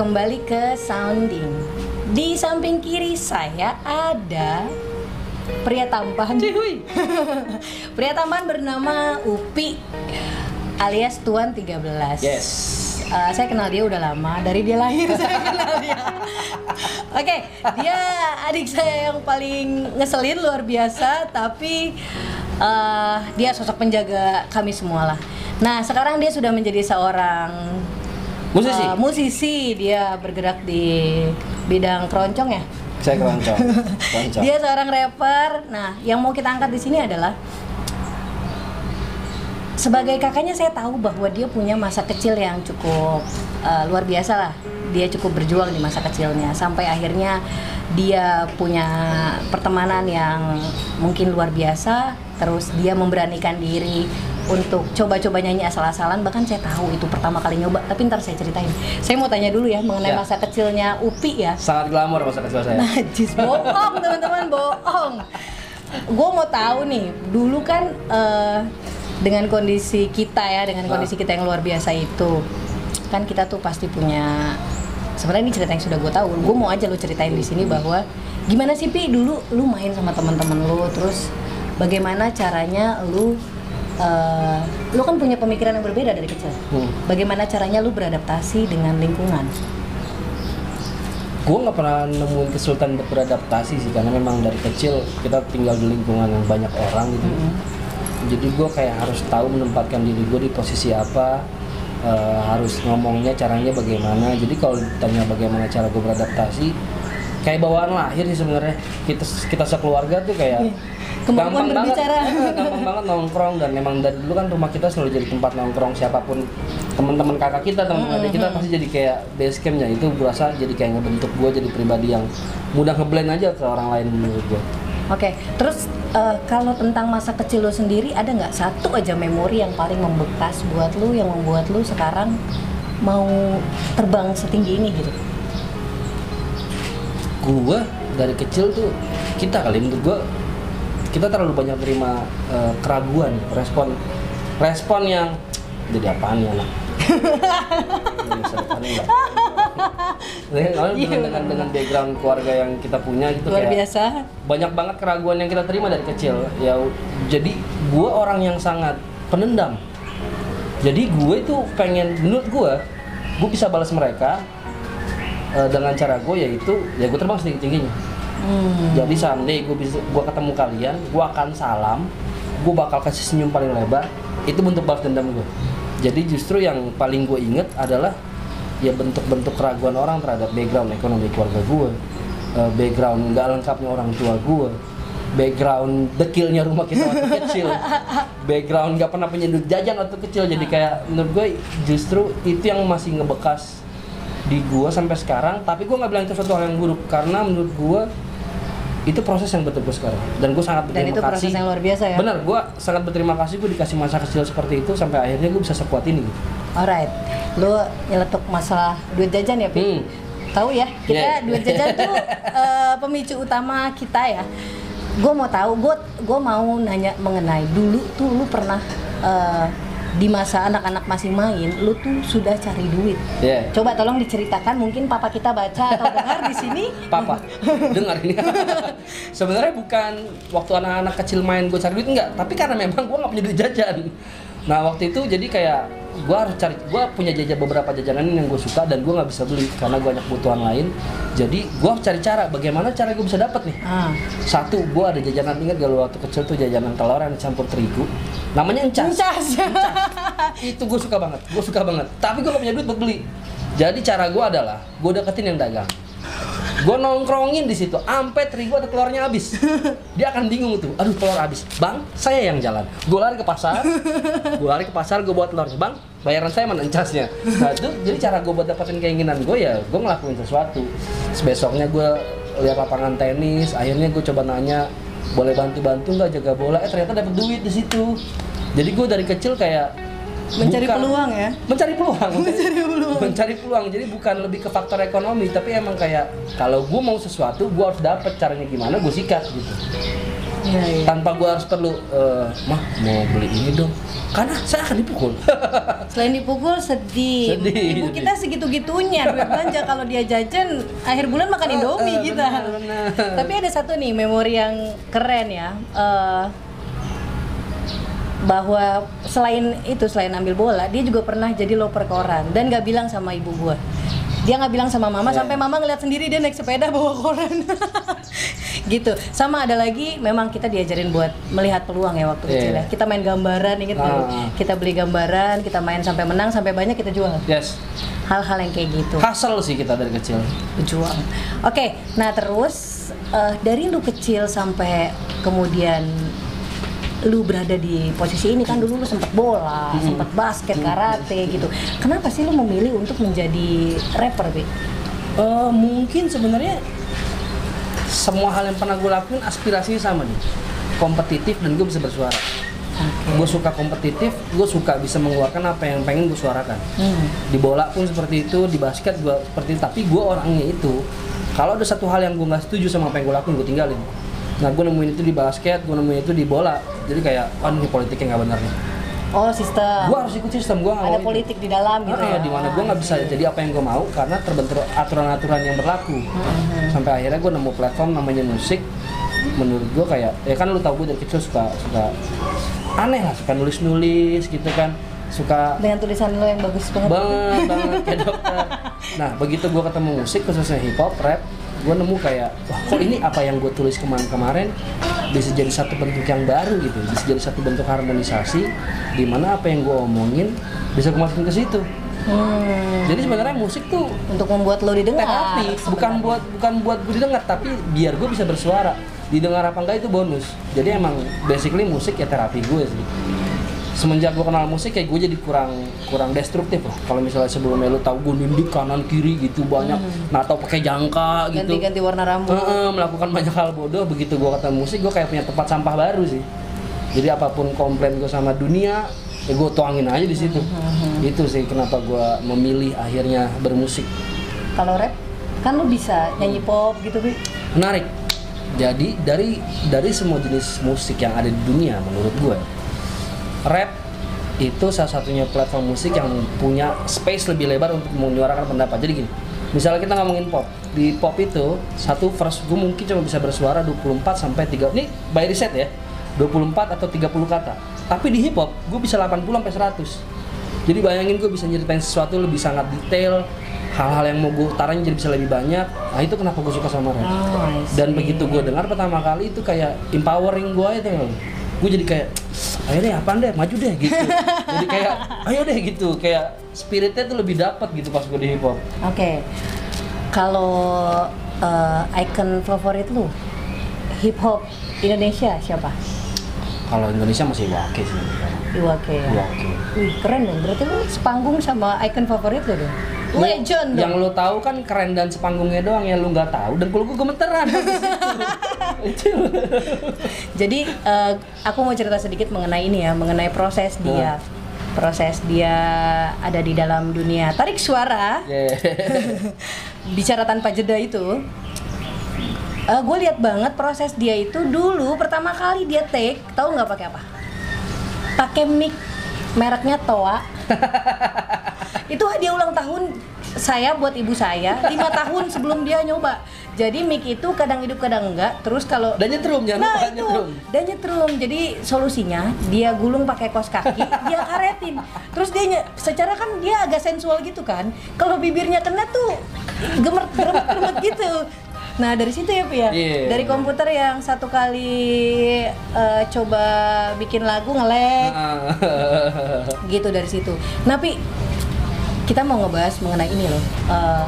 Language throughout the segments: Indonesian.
kembali ke sounding. Di samping kiri saya ada pria tampan. Cihuy. pria tampan bernama Upi alias Tuan 13. Yes. Uh, saya kenal dia udah lama dari dia lahir saya kenal dia. Oke, dia adik saya yang paling ngeselin luar biasa, tapi uh, dia sosok penjaga kami semua lah. Nah, sekarang dia sudah menjadi seorang Musisi? uh, musisi. Dia bergerak di bidang keroncong ya. Saya keroncong. Keroncong. Dia seorang rapper. Nah, yang mau kita angkat di sini adalah sebagai kakaknya saya tahu bahwa dia punya masa kecil yang cukup uh, luar biasa lah. Dia cukup berjuang di masa kecilnya sampai akhirnya dia punya pertemanan yang mungkin luar biasa. Terus dia memberanikan diri untuk coba-coba nyanyi asal-asalan. Bahkan saya tahu itu pertama kali nyoba. Tapi ntar saya ceritain. Saya mau tanya dulu ya mengenai Ya. masa kecilnya Upi ya. Sangat glamor masa kecil saya. Najis bohong teman-teman bohong. Gue mau tahu nih, dulu kan eh, dengan kondisi kita ya, dengan Ah. kondisi kita yang luar biasa itu, kan kita tuh pasti punya. Sebenarnya ini cerita yang sudah gue tahu. Gue mau aja lo ceritain di sini bahwa gimana sih pi dulu lu main sama teman-teman lu, terus bagaimana caranya lu eh, lu kan punya pemikiran yang berbeda dari kecil. Hmm. Bagaimana caranya lu beradaptasi dengan lingkungan? gue nggak pernah nemuin kesulitan untuk beradaptasi sih karena memang dari kecil kita tinggal di lingkungan yang banyak orang gitu jadi gue kayak harus tahu menempatkan diri gue di posisi apa eh, harus ngomongnya caranya bagaimana jadi kalau ditanya bagaimana cara gue beradaptasi kayak bawaan lahir sih sebenarnya kita kita sekeluarga tuh kayak Iya. Kemampuan banget, berbicara. eh, gampang banget nongkrong dan memang dari dulu kan rumah kita selalu jadi tempat nongkrong siapa pun teman-teman kakak kita teman-teman adik kita pasti jadi kayak base campnya itu berasa jadi kayak ngebentuk gue jadi pribadi yang mudah ngeblend aja ke orang lain menurut gue Oke, terus eh, kalau tentang masa kecil lo sendiri ada nggak satu aja memori yang paling membekas buat lo yang membuat lo sekarang mau terbang setinggi ini gitu? gue dari kecil tuh kita kali menurut gue kita terlalu banyak terima eh, keraguan respon respon yang jadi apaan ya anak? Nggak. Dengan, dengan, dengan dengan background keluarga yang kita punya gitu Luar kayak biasa. banyak banget keraguan yang kita terima dari kecil. Ya jadi gue orang yang sangat penendam. Jadi gue itu pengen menurut gue gue bisa balas mereka eh, dengan cara gue yaitu ya gue terbang setinggi tingginya Hmm. jadi someday gue bisa gue ketemu kalian gue akan salam gue bakal kasih senyum paling lebar itu bentuk balas dendam gue jadi justru yang paling gue inget adalah ya bentuk-bentuk keraguan orang terhadap background ekonomi keluarga gue eh, background nggak lengkapnya orang tua gue background dekilnya rumah kita waktu kecil background nggak pernah punya duit jajan waktu kecil. Jadi kayak menurut gue justru itu yang masih ngebekas di gue sampai sekarang. Tapi gue nggak bilang itu suatu hal yang buruk karena menurut gue itu proses yang betul gue sekarang dan gue sangat Dan berterima itu proses kasih yang luar biasa ya? benar gue sangat berterima kasih gue dikasih masa kecil seperti itu sampai akhirnya gue bisa sekuat ini gitu. Alright, lo nyeletuk masalah duit jajan ya, Pi? Hmm. Tahu ya, kita Yeah. duit jajan tuh eh, pemicu utama kita ya. Gue mau tahu, gue gue mau nanya mengenai dulu tuh lu pernah eh, di masa anak-anak masih main, lu tuh sudah cari duit. Yeah. Coba tolong diceritakan, mungkin papa kita baca atau dengar di sini. Papa, dengar ini. Sebenarnya bukan waktu anak-anak kecil main gue cari duit enggak, tapi karena memang gue nggak punya duit jajan. Nah waktu itu jadi kayak gue harus cari, gue punya jajan beberapa jajanan yang gue suka dan gue nggak bisa beli karena gue banyak kebutuhan lain. Jadi gue harus cari cara, bagaimana cara gue bisa dapat nih. Ah, Satu, gue ada jajanan ingat gak waktu kecil tuh jajanan telur yang campur terigu, namanya encas. Encas. itu gue suka banget, gue suka banget. Tapi gue gak punya duit buat beli. Jadi cara gue adalah, gue deketin yang dagang. Gue nongkrongin di situ, ampe terigu ada telurnya habis. Dia akan bingung tuh, aduh telur habis. Bang, saya yang jalan. Gue lari ke pasar, gue lari ke pasar, gue buat telurnya. Bang, bayaran saya mana encasnya. Nah itu jadi cara gue buat dapetin keinginan gue ya, gue ngelakuin sesuatu. Besoknya gue lihat lapangan tenis, akhirnya gue coba nanya, boleh bantu-bantu nggak jaga bola? Eh ternyata dapet duit di situ. Jadi gue dari kecil kayak Mencari bukan- peluang ya? mencari peluang Mencari peluang. mencari peluang jadi bukan lebih ke faktor ekonomi tapi emang kayak kalau gue mau sesuatu gue harus dapet caranya gimana gue sikat gitu Iya, iya. tanpa gue harus perlu eh, mah mau beli ini dong karena saya akan dipukul Selain dipukul sedih. Sedih, Ibu sedih. kita segitunya duit belanja kalau dia jajan akhir bulan makan Indomie eh, kita. benar, benar. Tapi ada satu nih memori yang keren ya. eh, bahwa selain itu selain ambil bola dia juga pernah jadi loper koran dan nggak bilang sama ibu gua dia nggak bilang sama mama Iya. sampai mama ngeliat sendiri dia naik sepeda bawa koran gitu sama ada lagi memang kita diajarin buat melihat peluang ya waktu Iya. kecil ya kita main gambaran inget lu? Ah. kita beli gambaran kita main sampai menang sampai banyak kita jual yes hal-hal yang kayak gitu hustle sih kita dari kecil berjuang. Oke, nah terus eh, dari lu kecil sampai kemudian lu berada di posisi ini kan dulu lu sempat bola, sempat basket, karate gitu. Kenapa sih lu memilih untuk menjadi rapper, Bi? Eh, mungkin sebenarnya semua hal yang pernah gue lakuin aspirasinya sama nih kompetitif dan gue bisa bersuara Oke. gue suka kompetitif gue suka bisa mengeluarkan apa yang pengen gue suarakan Hmm. di bola pun seperti itu di basket gue seperti itu tapi gue orangnya itu kalau ada satu hal yang gue nggak setuju sama apa yang gue lakuin gue tinggalin nah gue nemuin itu di basket gue nemuin itu di bola jadi kayak oh ini politiknya nggak benar nih Oh, sistem. gue harus ikut sistem gue Ada mau itu. politik di dalam gitu Ah, ya. di mana gue nggak bisa jadi apa yang gue mau karena terbentur aturan-aturan yang berlaku Hmm. sampai akhirnya gue nemu platform namanya musik menurut gue kayak ya kan lu tau gue dari kecil suka suka aneh lah suka nulis-nulis gitu kan suka Dengan tulisan lu yang bagus banget. banget banget kayak dokter nah begitu gue ketemu musik khususnya hip hop rap gue nemu kayak wah kok ini apa yang gue tulis kemarin-kemarin bisa jadi satu bentuk yang baru gitu bisa jadi satu bentuk harmonisasi di mana apa yang gue omongin bisa gue masukin ke situ. Hmm. jadi sebenarnya musik tuh Untuk membuat lu didengar. terapi bukan buat bukan buat gue didengar tapi biar gue bisa bersuara. Didengar apa enggak itu bonus. Jadi emang basically musik ya terapi gue sih semenjak gue kenal musik kayak gue jadi kurang kurang destruktif lah. Kalau misalnya sebelumnya lu tahu gue nindik kanan kiri gitu banyak nah atau pakai jangka gitu. Ganti-ganti warna rambut. Heeh, melakukan banyak hal bodoh. Begitu gue ketemu musik gue kayak punya tempat sampah baru sih. Jadi apa pun komplain gue sama dunia ya gue tuangin aja di situ. Itu sih kenapa gue memilih akhirnya bermusik. Kalau rap kan lu bisa nyanyi pop gitu, Bi. menarik. Jadi dari dari semua jenis musik yang ada di dunia menurut gue rap itu salah satunya platform musik yang punya space lebih lebar untuk menyuarakan pendapat. Jadi gini misalnya kita ngomongin pop. Di pop itu satu verse gue mungkin cuma bisa bersuara 24 sampai 3 ini by riset ya 24 atau 30 kata. Tapi di hip hop gue bisa 80 sampai 100 jadi bayangin gue bisa nyeritain sesuatu lebih sangat detail hal-hal yang mau gue utarain jadi bisa lebih banyak. Nah itu kenapa gue suka sama rap. Oh, dan begitu gue dengar pertama kali itu kayak empowering gue itu gue jadi kayak ayo deh apaan deh? Maju deh gitu. Jadi kayak ayo deh gitu. Kayak spiritnya tuh lebih dapat gitu pas gue di hip hop. Oke. Kalau eh, icon favorit lu hip hop Indonesia siapa? kalau Indonesia masih wake sih Iwake ya. wake Wih, keren dong. Berarti lu sepanggung sama icon favorit lu dong. Legend yang lo tahu kan keren dan sepanggungnya doang yang lo nggak tahu dan kalau gue gemeteran Jadi eh, aku mau cerita sedikit mengenai ini ya, mengenai proses dia. Proses dia ada di dalam dunia tarik suara. Yeah. bicara tanpa jeda itu gue lihat banget proses dia itu dulu pertama kali dia take tahu nggak pakai apa pakai mic mereknya Toa itu hadiah ulang tahun saya buat ibu saya lima tahun sebelum dia nyoba jadi mic itu kadang hidup kadang enggak terus kalau dan nyetrum jangan Nah lupa itu nyetrum dan nyetrum. Jadi solusinya dia gulung pakai kos kaki, dia karetin. Terus dia secara kan dia agak sensual gitu kan. Kalau bibirnya kena tuh gemer gemet gitu. Nah dari situ ya Pi ya. Iya. Dari komputer yang satu kali eh, coba bikin lagu ngelek gitu dari situ. Nah Pi, kita mau ngebahas mengenai ini loh. Eh,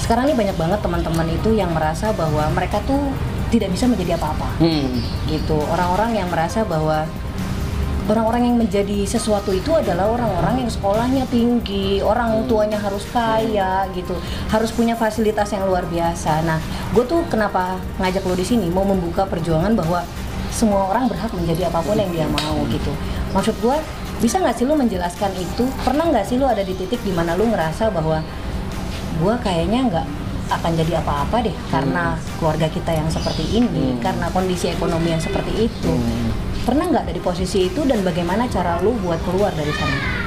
sekarang ini banyak banget teman-teman itu yang merasa bahwa mereka tuh tidak bisa menjadi apa-apa hmm. gitu orang-orang yang merasa bahwa orang-orang yang menjadi sesuatu itu adalah orang-orang yang sekolahnya tinggi orang tuanya harus kaya gitu harus punya fasilitas yang luar biasa. Nah gue tuh kenapa ngajak lo di sini? Mau membuka perjuangan bahwa semua orang berhak menjadi apa pun yang dia mau gitu. Maksud gue bisa nggak sih lo menjelaskan itu? Pernah nggak sih lo ada di titik di mana lo ngerasa bahwa gue kayaknya nggak akan jadi apa-apa deh karena keluarga kita yang seperti ini, Hmm. karena kondisi ekonomi yang seperti itu. Hmm. Pernah nggak dari posisi itu dan bagaimana cara lu buat keluar dari sana?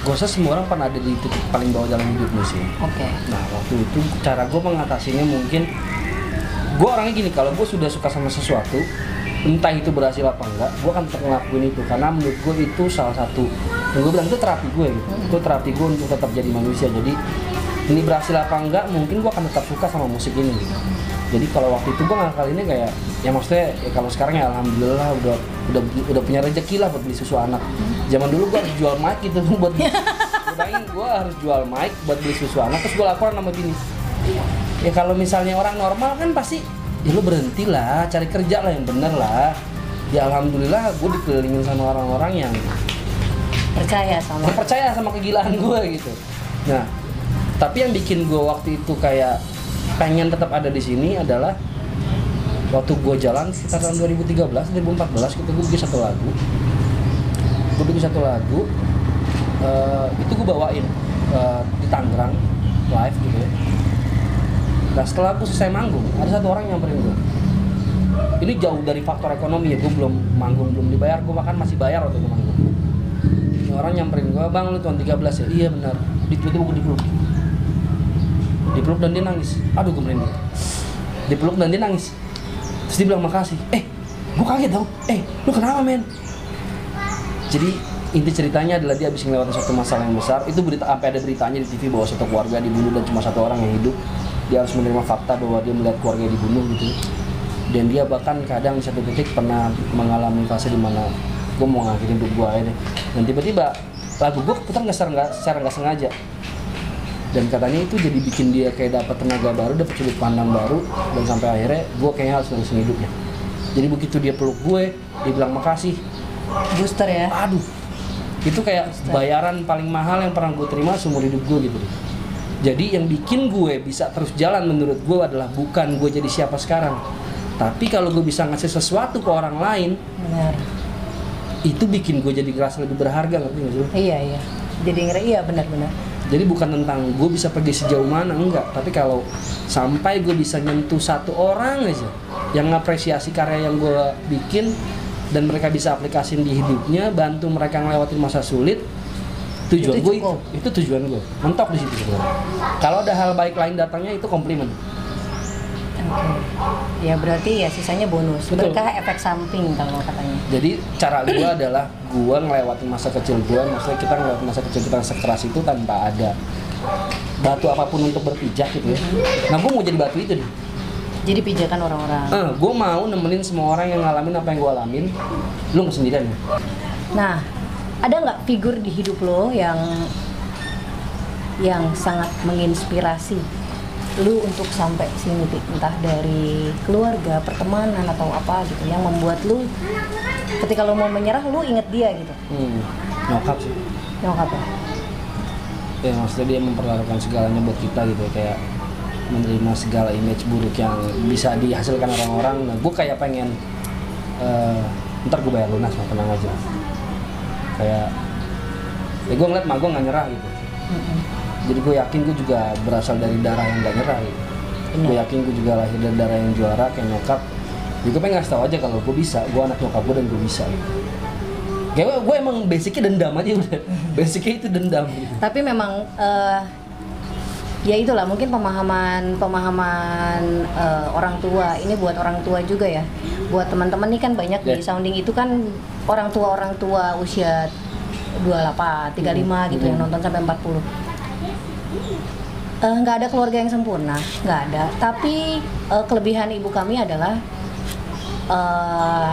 gue rasa semua orang pernah ada di titik paling bawah dalam hidupnya sih. Oke. Nah waktu itu cara gue mengatasinya mungkin gue orangnya gini kalau gue sudah suka sama sesuatu entah itu berhasil apa enggak gue akan tetap ngelakuin itu. Karena menurut gue itu salah satu yang gue bilang itu terapi gue gitu. Itu terapi gue untuk tetap jadi manusia. Jadi ini berhasil apa enggak mungkin gue akan tetap suka sama musik ini gitu jadi kalau waktu itu gue ngakalinnya kayak ya maksudnya ya kalau sekarang ya alhamdulillah udah udah udah punya rezeki lah buat beli susu anak. Zaman dulu gue harus jual mic gitu buat bayangin gue harus jual mic buat beli susu anak terus gue laporan sama bini ya kalau misalnya orang normal kan pasti ya lu berhenti lah cari kerja lah yang bener lah. Ya alhamdulillah gue dikelilingin sama orang-orang yang Percaya sama. percaya sama kegilaan gue gitu. Nah tapi yang bikin gue waktu itu kayak pengen tetap ada di sini adalah waktu gue jalan sekitar tahun 2013 2014 gitu gue bikin satu lagu. Gue bikin satu lagu eh, itu gue bawain eh, di Tangerang live gitu ya. Nah setelah gue selesai manggung ada satu orang yang gue ini jauh dari faktor ekonomi ya gue belum manggung belum dibayar gue makan masih bayar waktu gue manggung. Ini orang nyamperin gue bang lu tahun 13 ya? Iya benar. Di tiba-tiba gue dipeluk dipeluk dan dia nangis. Aduh gue merinding dipeluk dan dia nangis. Terus dia bilang makasih. Eh gue kaget dong eh lu kenapa men? Jadi inti ceritanya adalah dia habis ngelewatin satu masalah yang besar. Itu berita sampai ada beritanya di TV bahwa satu keluarga dibunuh dan cuma satu orang yang hidup. Dia harus menerima fakta bahwa dia melihat keluarga dibunuh gitu. Dan dia bahkan kadang di satu titik pernah mengalami fase di mana gue mau ngakhirin hidup gue aja dan tiba-tiba lagu gue putar nggak secara nggak sengaja dan katanya itu jadi bikin dia kayak dapat tenaga baru dapat sudut pandang baru dan sampai akhirnya gue kayaknya harus nerusin hidupnya jadi begitu dia peluk gue dia bilang makasih Booster ya. aduh itu kayak bayaran paling mahal yang pernah gue terima seumur hidup gue gitu jadi yang bikin gue bisa terus jalan menurut gue adalah bukan gue jadi siapa sekarang tapi kalau gue bisa ngasih sesuatu ke orang lain Benar. itu bikin gue jadi ngerasa lebih berharga ngerti nggak sih? Iya iya. Jadi ngeri iya benar-benar. Jadi bukan tentang gue bisa pergi sejauh mana enggak. Tapi kalau sampai gue bisa nyentuh satu orang aja yang ngapresiasi karya yang gue bikin dan mereka bisa aplikasiin di hidupnya bantu mereka ngelewatin masa sulit tujuan Itu gue itu, itu tujuan gue mentok di situ sebenarnya. Kalau ada hal baik lain datangnya itu komplimen Oke. Ya berarti ya sisanya bonus. Betul. Berkah efek samping kalau katanya. jadi cara gue adalah gue ngelewatin masa kecil gue maksudnya kita ngelewatin masa kecil kita sekeras itu tanpa ada batu apa pun untuk berpijak gitu ya nah gue mau jadi batu itu nih Jadi pijakan orang-orang. Eh, gue mau nemenin semua orang yang ngalamin apa yang gue alamin. Lu nggak sendirian ya? Nah, ada nggak figur di hidup lo yang yang sangat menginspirasi lu untuk sampai sini Pi? entah dari keluarga, pertemanan atau apa gitu yang membuat lu ketika lu mau menyerah lu inget dia gitu. Hmm, nyokap sih. Nyokap ya? Ya maksudnya dia mempertaruhkan segalanya buat kita gitu ya. kayak menerima segala image buruk yang bisa dihasilkan orang-orang. Nah, gue kayak pengen eh, ntar gue bayar lunas mah tenang aja. Kayak ya gue ngeliat mah gue nggak nyerah gitu. Jadi gue yakin gue juga berasal dari darah yang gak nyerah gitu. Gue yakin gue juga lahir dari darah yang juara kayak nyokap. Jadi gue pengen ngasih tau aja kalau gue bisa, gue anak nyokap gue dan gue bisa gitu. Kayak gue, gue emang basicnya dendam aja udah. Basicnya itu dendam gitu. Tapi memang eh, ya itulah mungkin pemahaman pemahaman eh, orang tua ini buat orang tua juga ya. Buat teman-teman nih kan banyak di Ya. sounding itu kan orang tua orang tua usia 28, 35 gitu yang Hmm. nonton sampai 40. Eh, nggak ada keluarga yang sempurna, nggak ada. Tapi eh, kelebihan ibu kami adalah eh,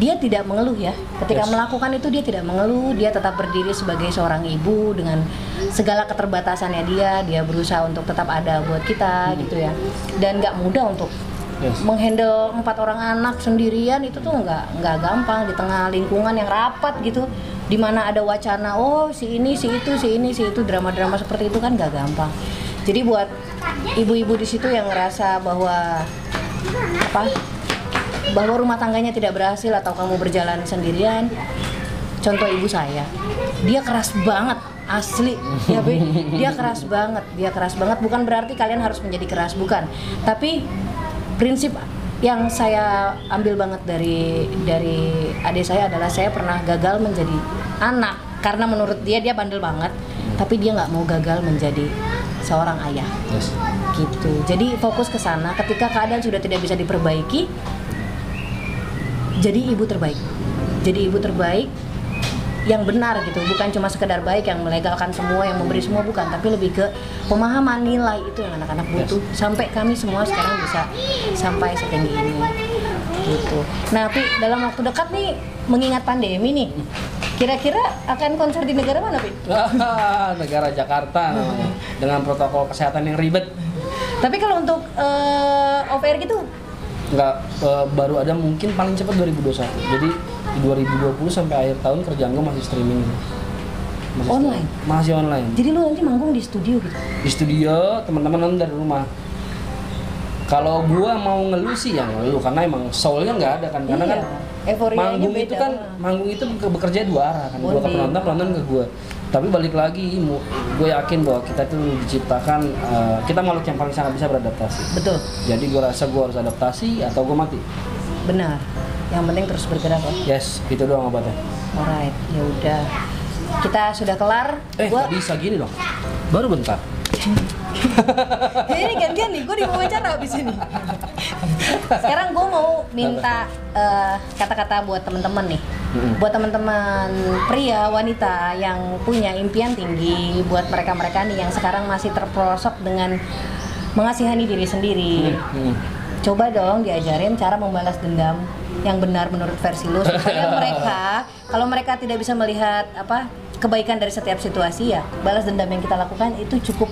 dia tidak mengeluh ya. Ketika Yes. melakukan itu dia tidak mengeluh, dia tetap berdiri sebagai seorang ibu dengan segala keterbatasannya dia. Dia berusaha untuk tetap ada buat kita gitu ya. Dan nggak mudah untuk Yes. menghandle empat orang anak sendirian itu tuh nggak nggak gampang di tengah lingkungan yang rapat gitu di mana ada wacana oh si ini si itu si ini si itu drama-drama seperti itu kan nggak gampang. Jadi buat ibu-ibu di situ yang ngerasa bahwa apa bahwa rumah tangganya tidak berhasil atau kamu berjalan sendirian contoh ibu saya dia keras banget asli. Ya Be. dia keras banget dia keras banget. Bukan berarti kalian harus menjadi keras bukan. Tapi prinsip yang saya ambil banget dari dari adik saya adalah saya pernah gagal menjadi anak. Karena menurut dia dia bandel banget. Tapi dia nggak mau gagal menjadi seorang ayah. Yes. gitu. Jadi fokus ke sana. Ketika keadaan sudah tidak bisa diperbaiki jadi ibu terbaik. Jadi ibu terbaik yang benar gitu. Bukan cuma sekedar baik yang melegalkan semua yang memberi semua bukan. Tapi lebih ke pemahaman nilai itu yang anak-anak butuh. Sampai kami semua sekarang bisa sampai setinggi ini. Gitu. Nah tapi dalam waktu dekat nih mengingat pandemi nih kira-kira akan konser di negara mana Pi? negara Jakarta namanya dengan protokol kesehatan yang ribet. Tapi kalau untuk eh, off air gitu? Nggak eh, baru ada mungkin paling cepat 2021 jadi di 2020 sampai akhir tahun kerjaan gue masih streaming. Masih Online? streaming. masih online. Jadi lu nanti manggung di studio gitu? Di studio teman-teman nonton dari rumah. Kalau gua mau ngeluh sih yang ngeluh karena emang soulnya nggak ada kan. Karena Iya, kan euforianya manggung beda itu kan manggung itu be- bekerja dua arah kan. Gua ke penonton penonton ke gua. Tapi balik lagi gue yakin bahwa kita tuh diciptakan eh, kita makhluk yang paling sangat bisa beradaptasi. Betul. Jadi gua rasa gua harus adaptasi atau gua mati? Benar. Yang penting terus bergerak kok yes itu doang obatnya. Alright ya udah. Kita sudah kelar. Eh Gua- bisa gini dong. Baru bentar ini gantian nih gue diwawancara abis ini sekarang gue mau minta eh, kata-kata buat temen-temen nih Mm-mm. buat teman-teman pria wanita yang punya impian tinggi buat mereka-mereka nih yang sekarang masih terperosok dengan mengasihani diri sendiri Hmm. coba dong diajarin cara membalas dendam yang benar menurut versi lu supaya mereka kalau mereka tidak bisa melihat apa kebaikan dari setiap situasi ya balas dendam yang kita lakukan itu cukup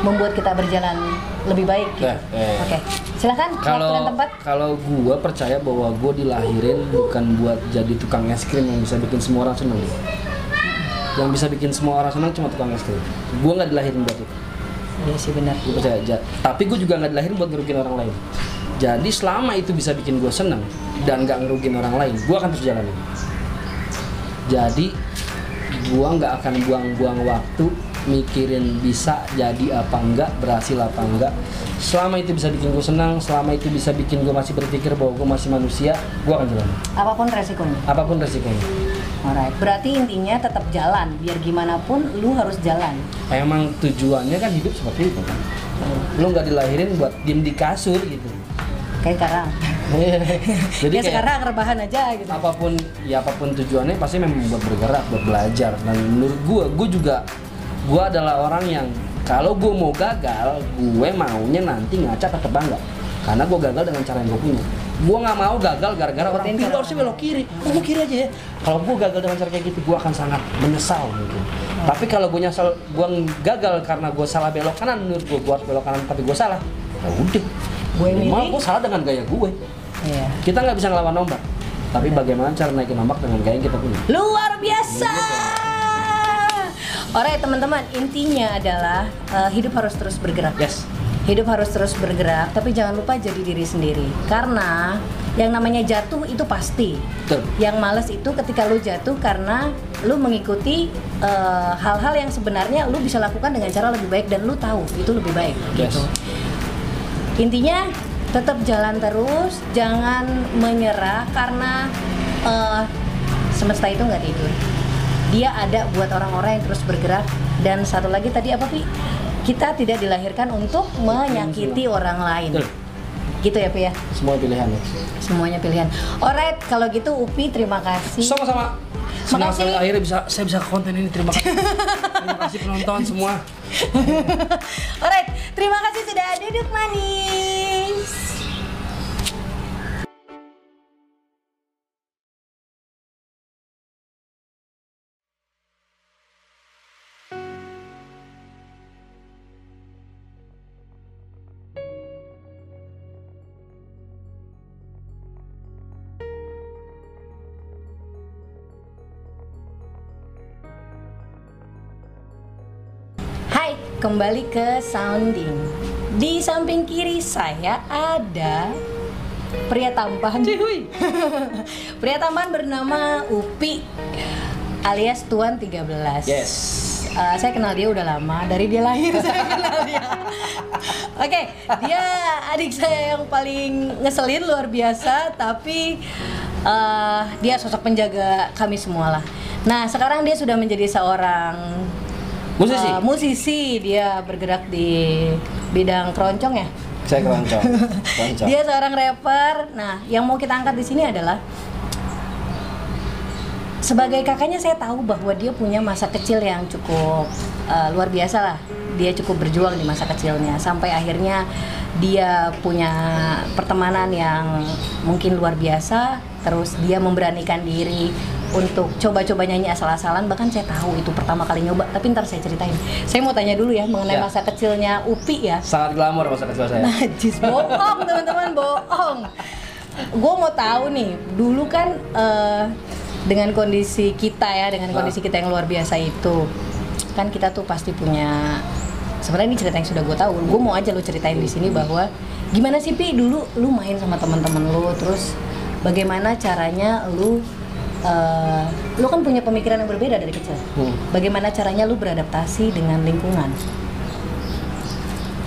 membuat kita berjalan lebih baik gitu. Eh, eh. Oke, silakan waktu dan kalau tempat. kalau gua percaya bahwa gua dilahirin bukan buat jadi tukang es krim yang bisa bikin semua orang seneng yang bisa bikin semua orang senang cuma tukang es krim gua nggak dilahirin buat itu Iya sih benar. gua percaya aja tapi gua juga nggak dilahirin buat ngerugiin orang lain jadi selama itu bisa bikin gua seneng dan nggak ngerugiin orang lain gua akan terus jalanin jadi gua nggak akan buang-buang waktu mikirin bisa jadi apa enggak berhasil apa enggak selama itu bisa bikin gue senang selama itu bisa bikin gue masih berpikir bahwa gue masih manusia gue akan jalan Apa pun resikonya. apa pun resikonya Alright. Berarti intinya tetap jalan. Biar gimana pun lu harus jalan. emang tujuannya kan hidup seperti itu kan lu nggak dilahirin buat diem di kasur gitu Kayak sekarang. jadi ya kayak sekarang rebahan aja gitu. apa pun ya apa pun tujuannya pasti memang buat bergerak buat belajar dan menurut gue gue juga gue adalah orang yang kalau gue mau gagal gue maunya nanti ngaca tetap bangga karena gue gagal dengan cara yang gue punya. Gue nggak mau gagal gara-gara orang cara harusnya belok kiri. oh gue kiri aja ya. Kalau gue gagal dengan cara kayak gitu gue akan sangat menyesal mungkin. Tapi kalau gue nyesal gue gagal karena gue salah belok kanan menurut gue gue harus belok kanan tapi gue salah ya udah. Gue milih. gue salah dengan gaya gue Iya. kita nggak bisa ngelawan ombak. Tapi bagaimana cara naikin ombak dengan gaya yang kita punya? Luar biasa. Alright teman-teman, intinya adalah eh, hidup harus terus bergerak. yes Hidup harus terus bergerak, tapi jangan lupa jadi diri sendiri. Karena yang namanya jatuh itu pasti. betul Yang males itu ketika lu jatuh karena lu mengikuti eh, hal-hal yang sebenarnya lu bisa lakukan dengan cara lebih baik dan lu tahu itu lebih baik yes gitu. Intinya tetap jalan terus, jangan menyerah karena eh, semesta itu nggak tidur. Dia ada buat orang-orang yang terus bergerak dan satu lagi tadi apa Pi? Kita tidak dilahirkan untuk menyakiti orang lain. betul Gitu ya Pi ya. semua pilihan ya Semuanya pilihan. Alright, kalau gitu Upi terima kasih. sama-sama senang sekali akhirnya bisa saya bisa konten ini terima kasih terima kasih penonton semua Alright, terima kasih sudah duduk manis. Kembali ke sounding. Di samping kiri saya ada pria tampan. pria tampan bernama Upi alias Tuan 13. yes uh, saya kenal dia udah lama dari dia lahir saya kenal dia. Oke, dia adik saya yang paling ngeselin luar biasa, tapi uh, dia sosok penjaga kami semua lah. Nah sekarang dia sudah menjadi seorang Musisi? uh, musisi. Dia bergerak di bidang keroncong ya. Saya keroncong. keroncong. Dia seorang rapper. Nah, yang mau kita angkat di sini adalah sebagai kakaknya saya tahu bahwa dia punya masa kecil yang cukup uh, luar biasa lah. Dia cukup berjuang di masa kecilnya sampai akhirnya dia punya pertemanan yang mungkin luar biasa. Terus dia memberanikan diri untuk coba-coba nyanyi asal-asalan bahkan saya tahu itu pertama kali nyoba tapi ntar saya ceritain saya mau tanya dulu ya mengenai Ya. masa kecilnya Upi ya Sangat glamor masa kecil saya. Najis bohong teman-teman bohong. Gue mau tahu nih dulu kan eh, dengan kondisi kita ya dengan Ah. kondisi kita yang luar biasa itu kan kita tuh pasti punya sebenarnya ini cerita yang sudah gue tahu. Gue mau aja lu ceritain di sini bahwa gimana sih pi dulu lu main sama teman-teman lu terus bagaimana caranya lu eh, lu kan punya pemikiran yang berbeda dari kecil. Hmm. Bagaimana caranya lu beradaptasi dengan lingkungan?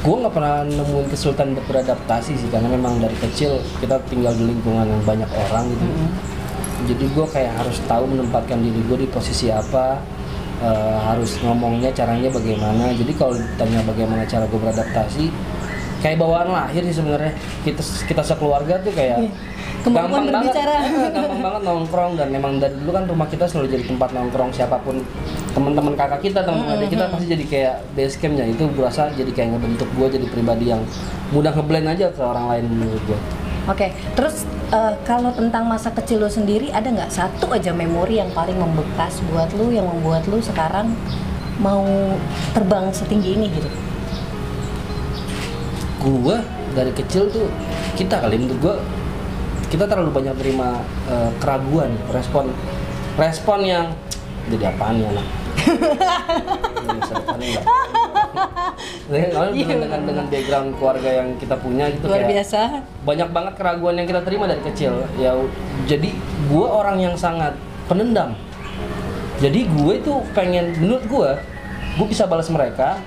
gue nggak pernah nemuin kesulitan untuk beradaptasi sih karena memang dari kecil kita tinggal di lingkungan yang banyak orang gitu jadi gue kayak harus tahu menempatkan diri gue di posisi apa eh, harus ngomongnya caranya bagaimana jadi kalau ditanya bagaimana cara gue beradaptasi kayak bawaan lahir sih sebenarnya. Kita kita sekeluarga tuh kayak Kemampuan berbicara. banget, gampang banget nongkrong dan memang dari dulu kan rumah kita selalu jadi tempat nongkrong siapa pun. Teman-teman kakak kita teman-teman adik kita pasti jadi kayak base campnya itu berasa jadi kayak ngebentuk gue jadi pribadi yang mudah ngeblend aja ke orang lain menurut gue Oke, terus eh, kalau tentang masa kecil lo sendiri ada nggak satu aja memori yang paling membekas buat lu yang membuat lu sekarang mau terbang setinggi ini gitu? Gue dari kecil tuh kita kali menurut gue kita terlalu banyak terima eh, keraguan respon respon yang jadi apaan ya anak depanin nggak? Dengan, dengan, dengan background keluarga yang kita punya gitu Luar kayak biasa. banyak banget keraguan yang kita terima dari kecil ya jadi gue orang yang sangat penendam jadi gue itu pengen menurut gue gue bisa balas mereka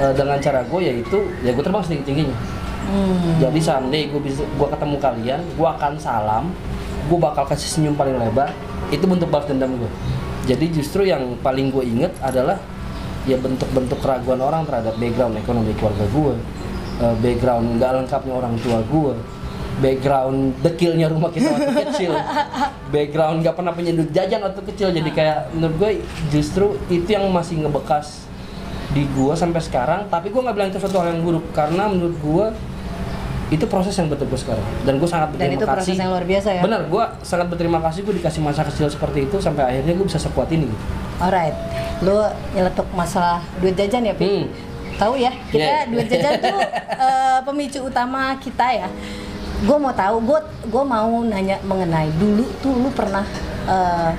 eh, dengan cara gue yaitu ya gue terbang setinggi tingginya. Hmm. jadi someday gue bisa gue ketemu kalian gue akan salam gue bakal kasih senyum paling lebar itu bentuk balas dendam gue jadi justru yang paling gue inget adalah ya bentuk-bentuk keraguan orang terhadap background ekonomi keluarga gue eh, background nggak lengkapnya orang tua gue background dekilnya rumah kita waktu kecil background nggak pernah punya duit jajan waktu kecil. Jadi kayak menurut gue justru itu yang masih ngebekas di gua sampai sekarang tapi gua nggak bilang itu suatu hal yang buruk karena menurut gua itu proses yang betul gue sekarang dan gue sangat Dan berterima itu proses kasih yang luar biasa ya. benar gue sangat berterima kasih gue dikasih masa kecil seperti itu sampai akhirnya gue bisa sekuat ini gitu. Alright, lu nyeletuk masalah duit jajan ya, Pi? Hmm. Tahu ya, kita Yeah. duit jajan tuh eh, pemicu utama kita ya. Gue mau tahu, gue gue mau nanya mengenai dulu tuh lu pernah eh,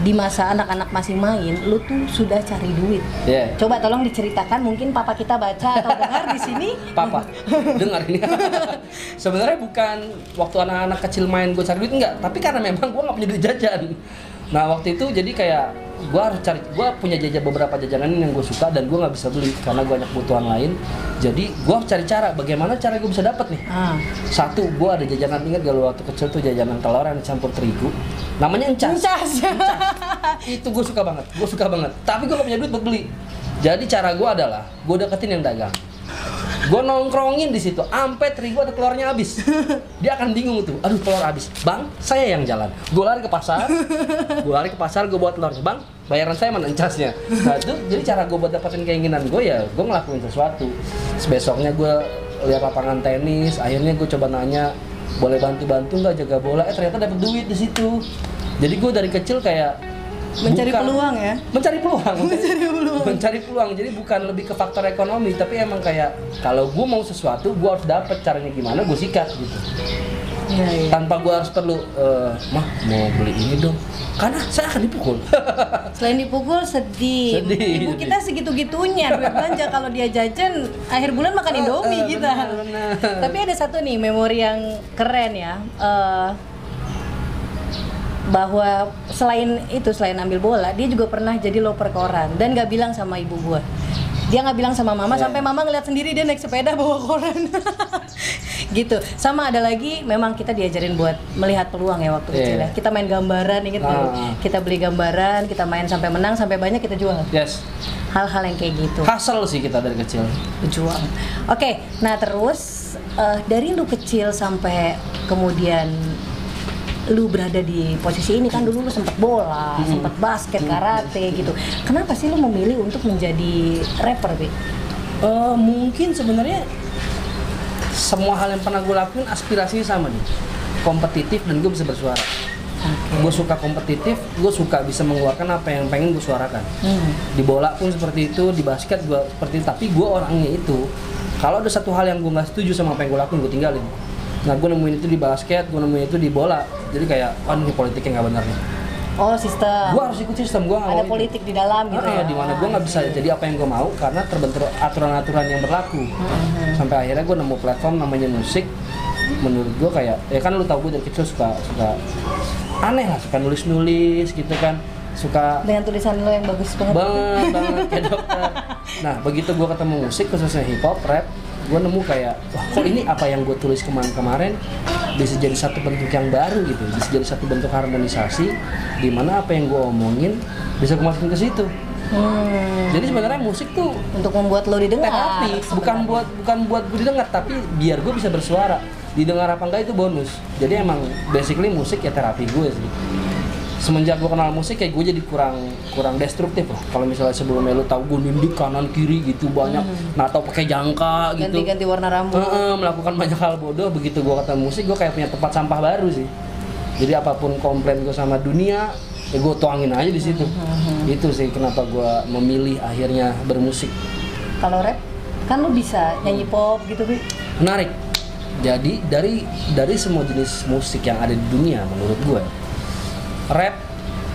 di masa anak-anak masih main, lu tuh sudah cari duit. Yeah. Coba tolong diceritakan, mungkin papa kita baca atau dengar di sini. Papa, dengar ini. Sebenarnya bukan waktu anak-anak kecil main gue cari duit enggak, tapi karena memang gue nggak punya duit jajan. Nah waktu itu jadi kayak gue harus cari, gue punya jajan beberapa jajanan yang gue suka dan gue nggak bisa beli karena gue banyak kebutuhan lain. Jadi gue harus cari cara, bagaimana cara gue bisa dapat nih. Ah, Satu, gue ada jajanan ingat gak waktu kecil tuh jajanan telur yang dicampur terigu, namanya encas. Encas. itu gue suka banget gue suka banget tapi gue gak punya duit buat beli jadi cara gue adalah gue deketin yang dagang gue nongkrongin di situ ampe terigu atau telurnya habis. Dia akan bingung tuh aduh telur habis. Bang saya yang jalan. Gue lari ke pasar gue lari ke pasar gue buat telurnya. Bang bayaran saya mana encasnya? Nah itu jadi cara gue buat dapetin keinginan gue ya gue ngelakuin sesuatu. Besoknya gue lihat lapangan tenis akhirnya gue coba nanya boleh bantu-bantu nggak jaga bola? Eh ternyata dapet duit di situ. Jadi gue dari kecil kayak Mencari bukan- peluang ya? mencari peluang Mencari peluang. mencari peluang jadi bukan lebih ke faktor ekonomi tapi emang kayak kalau gue mau sesuatu gue harus dapet caranya gimana gue sikat gitu Iya, iya. tanpa gue harus perlu eh, mah mau beli ini dong karena saya akan dipukul Selain dipukul sedih. Sedih, Ibu sedih. kita segitu-gitunya duit belanja kalau dia jajan akhir bulan makan Indomie eh, kita. benar, benar. Tapi ada satu nih memori yang keren ya. Eh, bahwa selain itu selain ambil bola dia juga pernah jadi loper koran dan nggak bilang sama ibu gua dia nggak bilang sama mama Yeah. sampai mama ngeliat sendiri dia naik sepeda bawa koran gitu sama ada lagi memang kita diajarin buat melihat peluang ya waktu kecil Yeah. ya kita main gambaran inget nggak lu? Ah. kita beli gambaran kita main sampai menang sampai banyak kita jual yes hal-hal yang kayak gitu hustle sih kita dari kecil berjuang. Oke, nah terus eh, dari lu kecil sampai kemudian lu berada di posisi ini kan dulu lu sempet bola, Hmm. sempet basket, karate gitu. Kenapa sih lu memilih untuk menjadi rapper, Bi? Eh, mungkin sebenarnya semua hal yang pernah gue lakuin aspirasinya sama nih kompetitif dan gue bisa bersuara Oke. gue suka kompetitif gue suka bisa mengeluarkan apa yang pengen gue suarakan Hmm. di bola pun seperti itu di basket gue seperti itu tapi gue orangnya itu kalau ada satu hal yang gue nggak setuju sama apa yang gue lakuin gue tinggalin nah gue nemuin itu di basket gue nemuin itu di bola jadi kayak oh ini politiknya nggak benar nih Oh, sistem. gue harus ikut sistem gue Ada politik di dalam gitu Ah, ya. di mana gue nggak bisa jadi apa yang gue mau karena terbentur aturan-aturan yang berlaku Hmm. sampai akhirnya gue nemu platform namanya musik menurut gue kayak ya kan lu tau gue dari kecil suka suka aneh lah suka nulis nulis gitu kan suka Dengan tulisan lo yang bagus banget. banget banget kayak dokter nah begitu gue ketemu musik khususnya hip hop rap gue nemu kayak wah kok ini apa yang gue tulis kemarin-kemarin bisa jadi satu bentuk yang baru gitu bisa jadi satu bentuk harmonisasi di mana apa yang gue omongin bisa gue masukin ke situ Hmm. jadi sebenarnya musik tuh Untuk membuat lo didengar. terapi bukan buat bukan buat gue didengar tapi biar gue bisa bersuara didengar apa enggak itu bonus jadi emang basically musik ya terapi gue sih semenjak gue kenal musik kayak gue jadi kurang kurang destruktif lah. Kalau misalnya sebelumnya lu tahu gue nindik kanan kiri gitu banyak nah atau pakai jangka gitu. Ganti-ganti warna rambut. Heeh, melakukan banyak hal bodoh. Begitu gue ketemu musik gue kayak punya tempat sampah baru sih. Jadi apa pun komplain gue sama dunia ya gue tuangin aja di situ. Itu sih kenapa gue memilih akhirnya bermusik. Kalau rap kan lo bisa nyanyi pop gitu, Bi. menarik. Jadi dari dari semua jenis musik yang ada di dunia menurut gue rap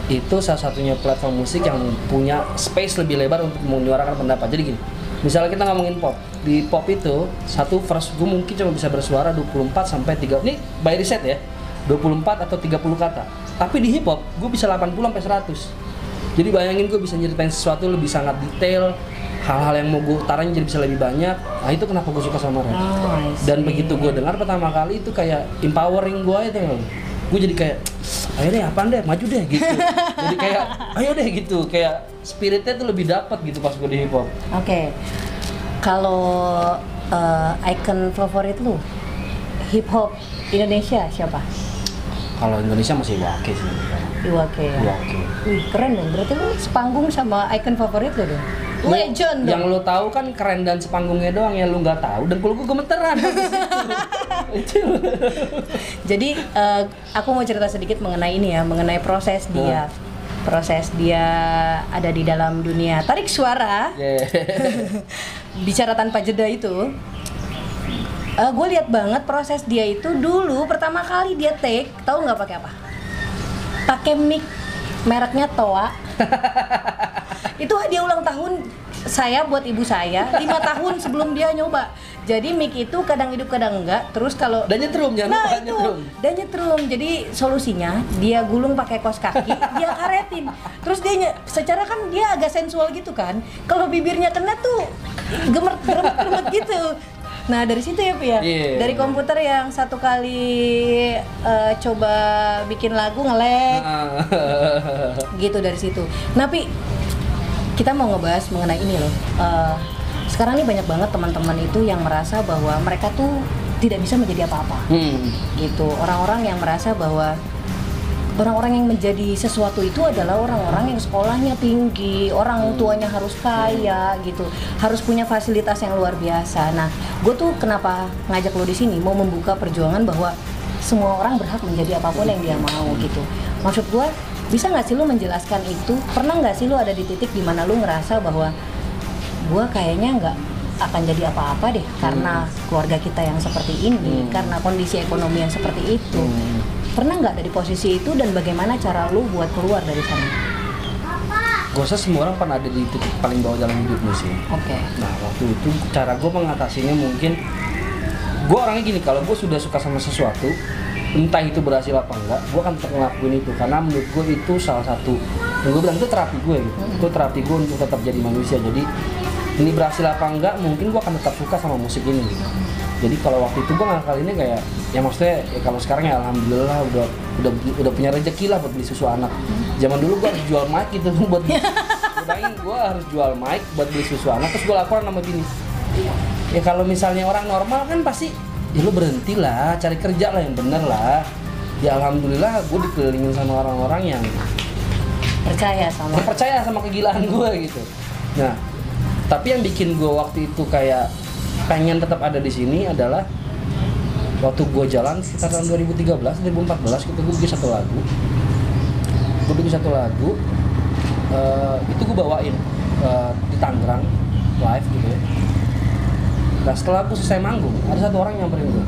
itu salah satunya platform musik yang punya space lebih lebar untuk menyuarakan pendapat. Jadi gini misalnya kita ngomongin pop. Di pop itu satu verse gue mungkin cuma bisa bersuara 24 sampai 3 ini by riset ya 24 atau 30 kata. Tapi di hip hop gue bisa 80 sampai 100 jadi bayangin gue bisa nyeritain sesuatu lebih sangat detail hal-hal yang mau gue utarain jadi bisa lebih banyak. Nah itu kenapa gue suka sama rap Oh, dan begitu gue dengar pertama kali itu kayak empowering gue itu gue jadi kayak ayo deh apaan deh? Maju deh gitu. Jadi kayak ayo deh gitu. Kayak spiritnya tuh lebih dapat gitu pas gue di hip hop. Oke, kalau eh, icon favorit lu hip hop Indonesia siapa? Kalau Indonesia masih Wake sih Iwake ya. Wake Wih keren dong. Berarti lu sepanggung sama icon favorit lu dong. Legend yang dong. lo tahu kan keren dan sepanggungnya doang yang lo nggak tahu dan gue gemeteran Jadi eh, aku mau cerita sedikit mengenai ini ya, mengenai proses dia. Proses dia ada di dalam dunia tarik suara, Yeah. bicara tanpa jeda itu. Gue lihat banget proses dia itu dulu pertama kali dia take, tahu nggak pakai apa? Pakai mic mereknya Toa. itu hadiah ulang tahun saya buat ibu saya lima tahun sebelum dia nyoba. Jadi mic itu kadang hidup kadang enggak. Terus kalau dan nyetrum jangan Nah lupa itu, nyetrum dan nyetrum. Jadi solusinya dia gulung pakai kos kaki, dia karetin. Terus dia secara kan dia agak sensual gitu kan. Kalau bibirnya kena tuh gemer gemet gitu. Nah dari situ ya Pi ya. Iya. Dari komputer yang satu kali eh, coba bikin lagu ngelek gitu dari situ. Nah Pi, kita mau ngebahas mengenai ini loh. Eh, sekarang ini banyak banget teman-teman itu yang merasa bahwa mereka tuh tidak bisa menjadi apa-apa hmm. gitu orang-orang yang merasa bahwa orang-orang yang menjadi sesuatu itu adalah orang-orang yang sekolahnya tinggi orang tuanya harus kaya gitu harus punya fasilitas yang luar biasa. Nah gue tuh kenapa ngajak lo di sini? Mau membuka perjuangan bahwa semua orang berhak menjadi apa pun yang dia mau gitu. Maksud gue bisa nggak sih lo menjelaskan itu? Pernah nggak sih lo ada di titik di mana lo ngerasa bahwa gue kayaknya nggak akan jadi apa-apa deh karena keluarga kita yang seperti ini Hmm. karena kondisi ekonomi yang seperti itu? Hmm. Pernah nggak ada di posisi itu dan bagaimana cara lu buat keluar dari sana? Gue rasa semua orang pernah ada di titik paling bawah dalam hidupnya sih. Oke. Nah waktu itu cara gue mengatasinya mungkin gue orangnya gini kalau gue sudah suka sama sesuatu entah itu berhasil apa enggak gue akan tetap ngelakuin itu. Karena menurut gue itu salah satu yang gue bilang itu terapi gue gitu. Itu terapi gue untuk tetap jadi manusia. Jadi ini berhasil apa enggak mungkin gue akan tetap suka sama musik ini gitu jadi kalau waktu itu gue ngakal ini kayak ya maksudnya ya kalau sekarang ya alhamdulillah udah udah udah punya rezeki lah buat beli susu anak. Zaman dulu gue harus jual mic gitu buat bayangin gue harus jual mic buat beli susu anak terus gue laporan sama bini ya kalau misalnya orang normal kan pasti ya lu berhenti lah cari kerja lah yang bener lah. Ya alhamdulillah gue dikelilingin sama orang-orang yang percaya sama percaya sama kegilaan gue gitu. Nah tapi yang bikin gue waktu itu kayak pengen tetap ada di sini adalah waktu gue jalan sekitar tahun 2013 2014 gitu gue bikin satu lagu. Gue bikin satu lagu eh, itu gue bawain eh, di Tangerang live gitu ya. Nah setelah aku selesai manggung ada satu orang nyamperin gue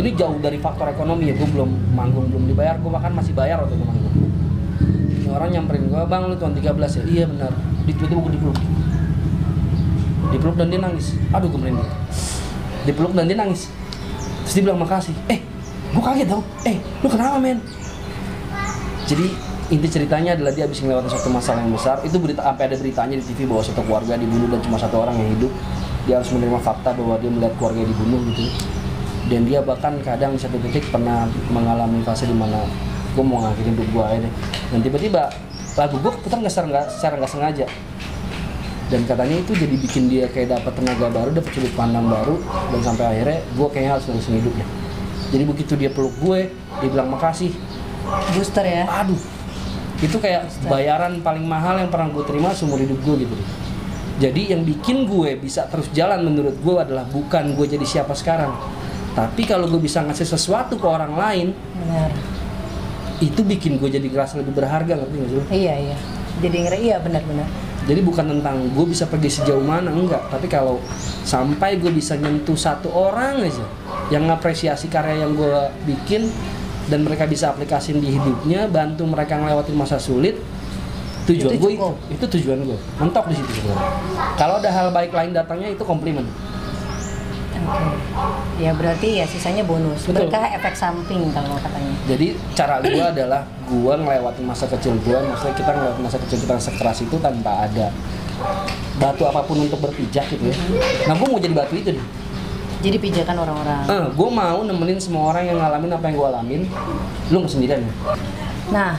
ini jauh dari faktor ekonomi ya gue belum manggung belum dibayar gue bahkan masih bayar waktu itu manggung. Ini orang nyamperin gue bang lu tahun 13 ya? Iya benar. Di tiba-tiba gue dipeluk dipeluk dan dia nangis. Aduh gue merinding. Dipeluk dan dia nangis. Terus dia bilang makasih. Eh gue kaget tau eh lu kenapa men? Jadi inti ceritanya adalah dia habis ngelewatin satu masalah yang besar. Itu berita sampai ada beritanya di TV bahwa satu keluarga dibunuh dan cuma satu orang yang hidup. Dia harus menerima fakta bahwa dia melihat keluarga dibunuh gitu. Dan dia bahkan kadang satu titik pernah mengalami fase di mana gue mau ngakhirin hidup gue aja deh. Dan tiba-tiba lagu gue putar nggak secara nggak sengaja dan katanya itu jadi bikin dia kayak dapat tenaga baru dapat sudut pandang baru. Dan sampai akhirnya gue kayaknya harus nerusin hidupnya jadi begitu dia peluk gue dia bilang makasih. Booster ya? Aduh. Itu kayak bayaran paling mahal yang pernah gue terima seumur hidup gue gitu. Jadi yang bikin gue bisa terus jalan menurut gue adalah bukan gue jadi siapa sekarang. Tapi kalau gue bisa ngasih sesuatu ke orang lain benar. itu bikin gue jadi ngerasa lebih berharga ngerti nggak sih iya iya. Jadi ngeri iya benar-benar jadi bukan tentang gue bisa pergi sejauh mana enggak. Tapi kalau sampai gue bisa nyentuh satu orang aja yang ngapresiasi karya yang gue bikin dan mereka bisa aplikasiin di hidupnya bantu mereka ngelewatin masa sulit tujuan Itu gue itu itu tujuan gue mentok di situ sebenarnya. Kalau ada hal baik lain datangnya itu komplimen Oke. Ya berarti ya sisanya bonus. Betul. Berkah efek samping kalau katanya. jadi cara gue adalah gue ngelewatin masa kecil gue maksudnya kita ngelewatin masa kecil kita sekeras itu tanpa ada batu apa pun untuk berpijak gitu ya nah gue mau jadi batu itu deh Jadi pijakan orang-orang. Eh, gue mau nemenin semua orang yang ngalamin apa yang gue alamin lu nggak sendirian ya Nah,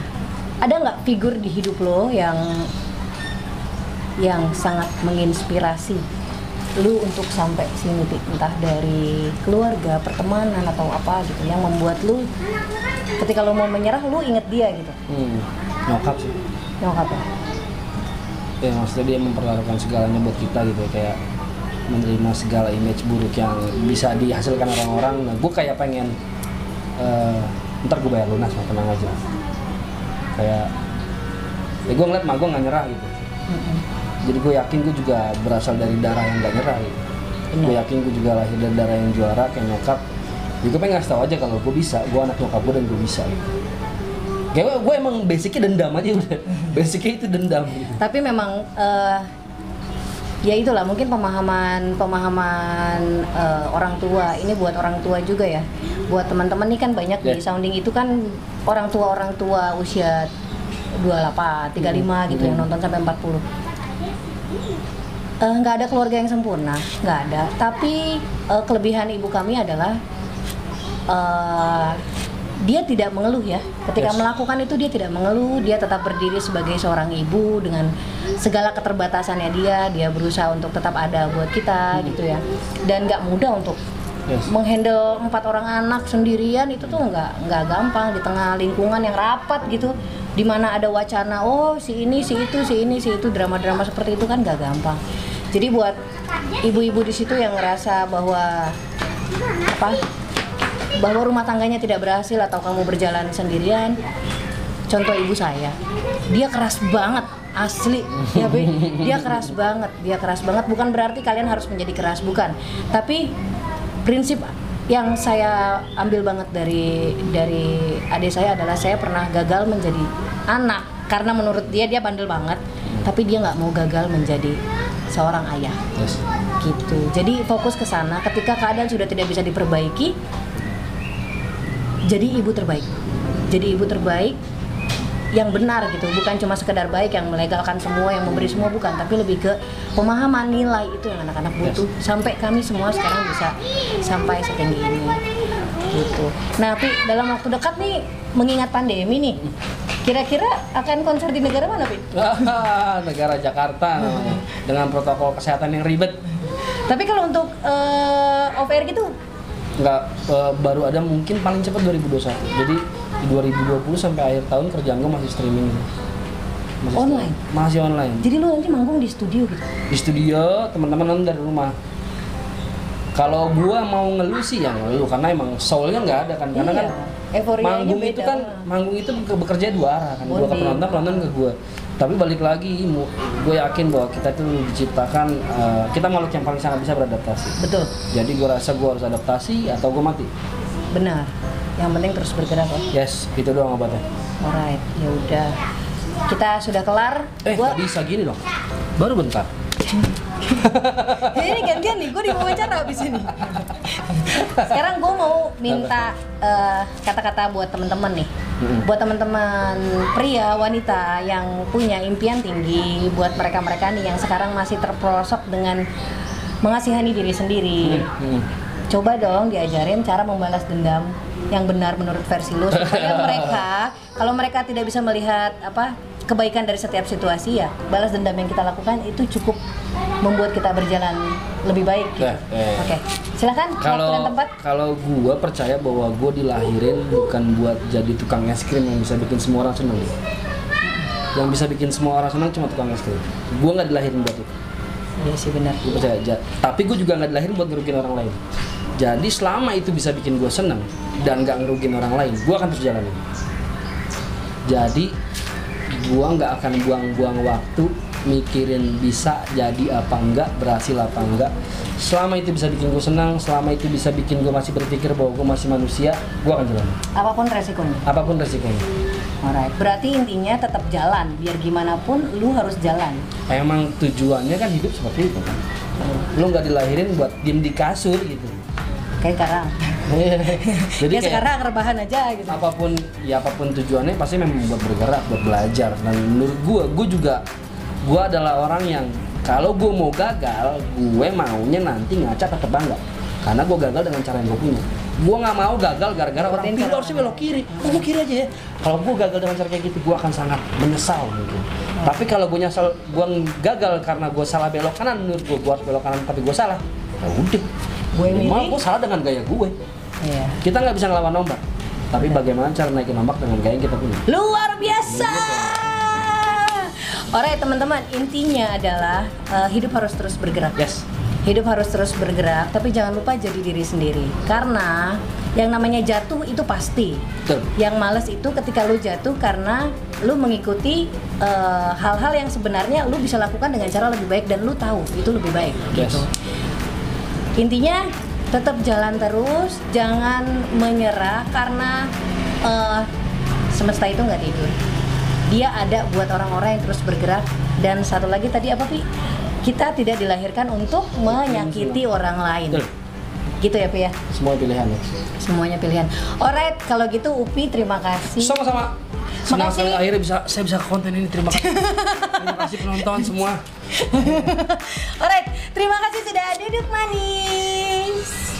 ada nggak figur di hidup lo yang yang sangat menginspirasi lu untuk sampai sini Pi? entah dari keluarga, pertemanan atau apa gitu yang membuat lu ketika lu mau menyerah lu inget dia gitu. hmm, nyokap sih Nyokap ya? ya maksudnya dia mempertaruhkan segalanya buat kita gitu kayak menerima segala image buruk yang bisa dihasilkan orang-orang nah gue kayak pengen eh, ntar gue bayar lunas mah tenang aja kayak ya gue ngeliat mah gue nggak nyerah gitu. Jadi gue yakin gue juga berasal dari darah yang gak nyerah gitu Benar. gue yakin gue juga lahir dari darah yang juara kayak nyokap jadi gue pengen ngasih tau aja kalau gue bisa gue anak nyokap gue dan gue bisa gitu kayak gue, gue emang basicnya dendam aja udah basicnya itu dendam gitu Tapi memang eh, ya itulah mungkin pemahaman pemahaman eh, orang tua ini buat orang tua juga ya. Buat teman-teman nih kan banyak di Ya. sounding itu kan orang tua orang tua usia 28, 35 gitu yang Hmm. nonton sampai 40. Eh, nggak ada keluarga yang sempurna, nggak ada. Tapi eh, kelebihan ibu kami adalah eh, dia tidak mengeluh ya. Ketika Yes. melakukan itu dia tidak mengeluh, dia tetap berdiri sebagai seorang ibu dengan segala keterbatasannya dia, dia berusaha untuk tetap ada buat kita gitu ya. Dan nggak mudah untuk Yes. menghandle empat orang anak sendirian itu tuh nggak nggak gampang di tengah lingkungan yang rapat gitu di mana ada wacana oh si ini si itu si ini si itu drama-drama seperti itu kan nggak gampang. Jadi buat ibu-ibu di situ yang ngerasa bahwa apa bahwa rumah tangganya tidak berhasil atau kamu berjalan sendirian contoh ibu saya dia keras banget asli. Ya Be. dia keras banget dia keras banget. Bukan berarti kalian harus menjadi keras bukan. Tapi prinsip yang saya ambil banget dari dari adik saya adalah saya pernah gagal menjadi anak. Karena menurut dia dia bandel banget. Tapi dia nggak mau gagal menjadi seorang ayah. Yes. gitu. Jadi fokus ke sana. Ketika keadaan sudah tidak bisa diperbaiki jadi ibu terbaik. Jadi ibu terbaik yang benar gitu. Bukan cuma sekedar baik yang melegalkan semua yang memberi semua bukan. Tapi lebih ke pemahaman nilai. Itu yang anak-anak butuh. Sampai kami semua sekarang bisa sampai setinggi ini. Gitu. Nah tapi dalam waktu dekat nih mengingat pandemi nih kira-kira akan konser di negara mana Pi? Negara Jakarta. Namanya. dengan protokol kesehatan yang ribet. Tapi kalau untuk uh, off air gitu nggak eh, baru ada mungkin paling cepat 2021 jadi di 2020 sampai akhir tahun kerjaan gue masih streaming. Masih Online? streaming. masih online. Jadi lu nanti manggung di studio gitu? Di studio teman-teman nonton dari rumah. Kalau gua mau ngeluh sih ya ngeluh karena emang soulnya nggak ada kan. Karena Iya, kan euforianya manggung itu kan manggung itu ke- bekerja dua arah kan. Gua ke Bonding. penonton penonton ke gua tapi balik lagi gue yakin bahwa kita tuh diciptakan eh, kita makhluk yang paling sangat bisa beradaptasi. Betul. Jadi gua rasa gua harus adaptasi atau gua mati? Benar. Yang penting terus bergerak loh yes itu doang obatnya. Alright ya udah. Kita sudah kelar. Eh gua bisa gini dong. Baru bentar Ya, ini gantian nih, gue di wawancara abis ini. Sekarang gue mau minta eh, kata-kata buat temen-temen nih, buat teman-teman pria, wanita yang punya impian tinggi, buat mereka-mereka nih yang sekarang masih terperosok dengan mengasihani diri sendiri. Hmm. Coba dong diajarin cara membalas dendam yang benar menurut versi lu supaya mereka kalau mereka tidak bisa melihat apa kebaikan dari setiap situasi ya balas dendam yang kita lakukan itu cukup membuat kita berjalan lebih baik gitu. Eh, eh. Oke, silakan waktu dan kalau tempat. kalau gua percaya bahwa gua dilahirin bukan buat jadi tukang es krim yang bisa bikin semua orang seneng yang bisa bikin semua orang senang cuma tukang es krim gua nggak dilahirin buat itu Iya sih benar. gua percaya aja tapi gua juga nggak dilahirin buat ngerugiin orang lain jadi selama itu bisa bikin gua seneng dan nggak ngerugiin orang lain gua akan terus jalanin jadi gua nggak akan buang-buang waktu mikirin bisa jadi apa enggak berhasil apa enggak selama itu bisa bikin gue senang selama itu bisa bikin gue masih berpikir bahwa gue masih manusia gue akan jalan Apa pun resikonya. apa pun resikonya Alright. Berarti intinya tetap jalan. Biar gimana pun lu harus jalan. emang tujuannya kan hidup seperti itu kan lu nggak dilahirin buat diem di kasur gitu Kayak sekarang. jadi ya kayak sekarang rebahan aja gitu. apa pun ya apa pun tujuannya pasti memang buat bergerak buat belajar. Dan menurut gue gue juga gue adalah orang yang kalau gue mau gagal gue maunya nanti ngaca tetap bangga. Karena gue gagal dengan cara yang gue punya. Gue nggak mau gagal gara-gara orang cara harusnya belok kiri. Oh, gue kiri aja ya. Kalau gue gagal dengan cara kayak gitu gue akan sangat menyesal mungkin. Tapi kalau gue nyesal gue gagal karena gue salah belok kanan menurut gue gue harus belok kanan tapi gue salah ya udah Gue gue salah dengan gaya gue Iya. kita nggak bisa ngelawan ombak tapi bagaimana cara naikin ombak dengan gaya yang kita punya Luar biasa. Alright teman-teman, intinya adalah eh, hidup harus terus bergerak. yes Hidup harus terus bergerak, tapi jangan lupa jadi diri sendiri. Karena yang namanya jatuh itu pasti. betul Yang males itu ketika lu jatuh karena lu mengikuti eh, hal-hal yang sebenarnya lu bisa lakukan dengan cara lebih baik dan lu tahu itu lebih baik. yes Intinya tetap jalan terus, jangan menyerah karena eh, semesta itu nggak tidur. Dia ada buat orang-orang yang terus bergerak dan satu lagi tadi apa Pi? Kita tidak dilahirkan untuk menyakiti orang lain. Gitu ya Pi ya. semua pilihan ya Semuanya pilihan. Alright, kalau gitu Upi terima kasih. sama-sama senang Makasih. sekali akhirnya bisa saya bisa konten ini terima kasih terima kasih penonton semua Alright, terima kasih sudah duduk manis.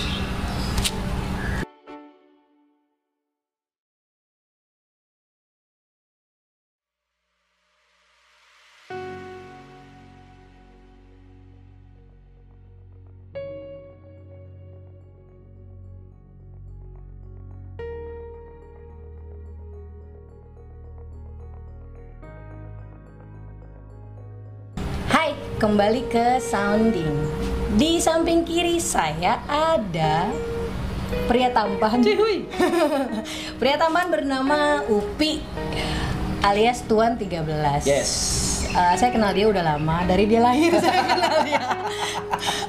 Kembali ke sounding. Di samping kiri saya ada pria tampan. Cihuy. pria tampan bernama Upi alias Tuan 13. yes Eh, saya kenal dia udah lama dari dia lahir saya kenal dia.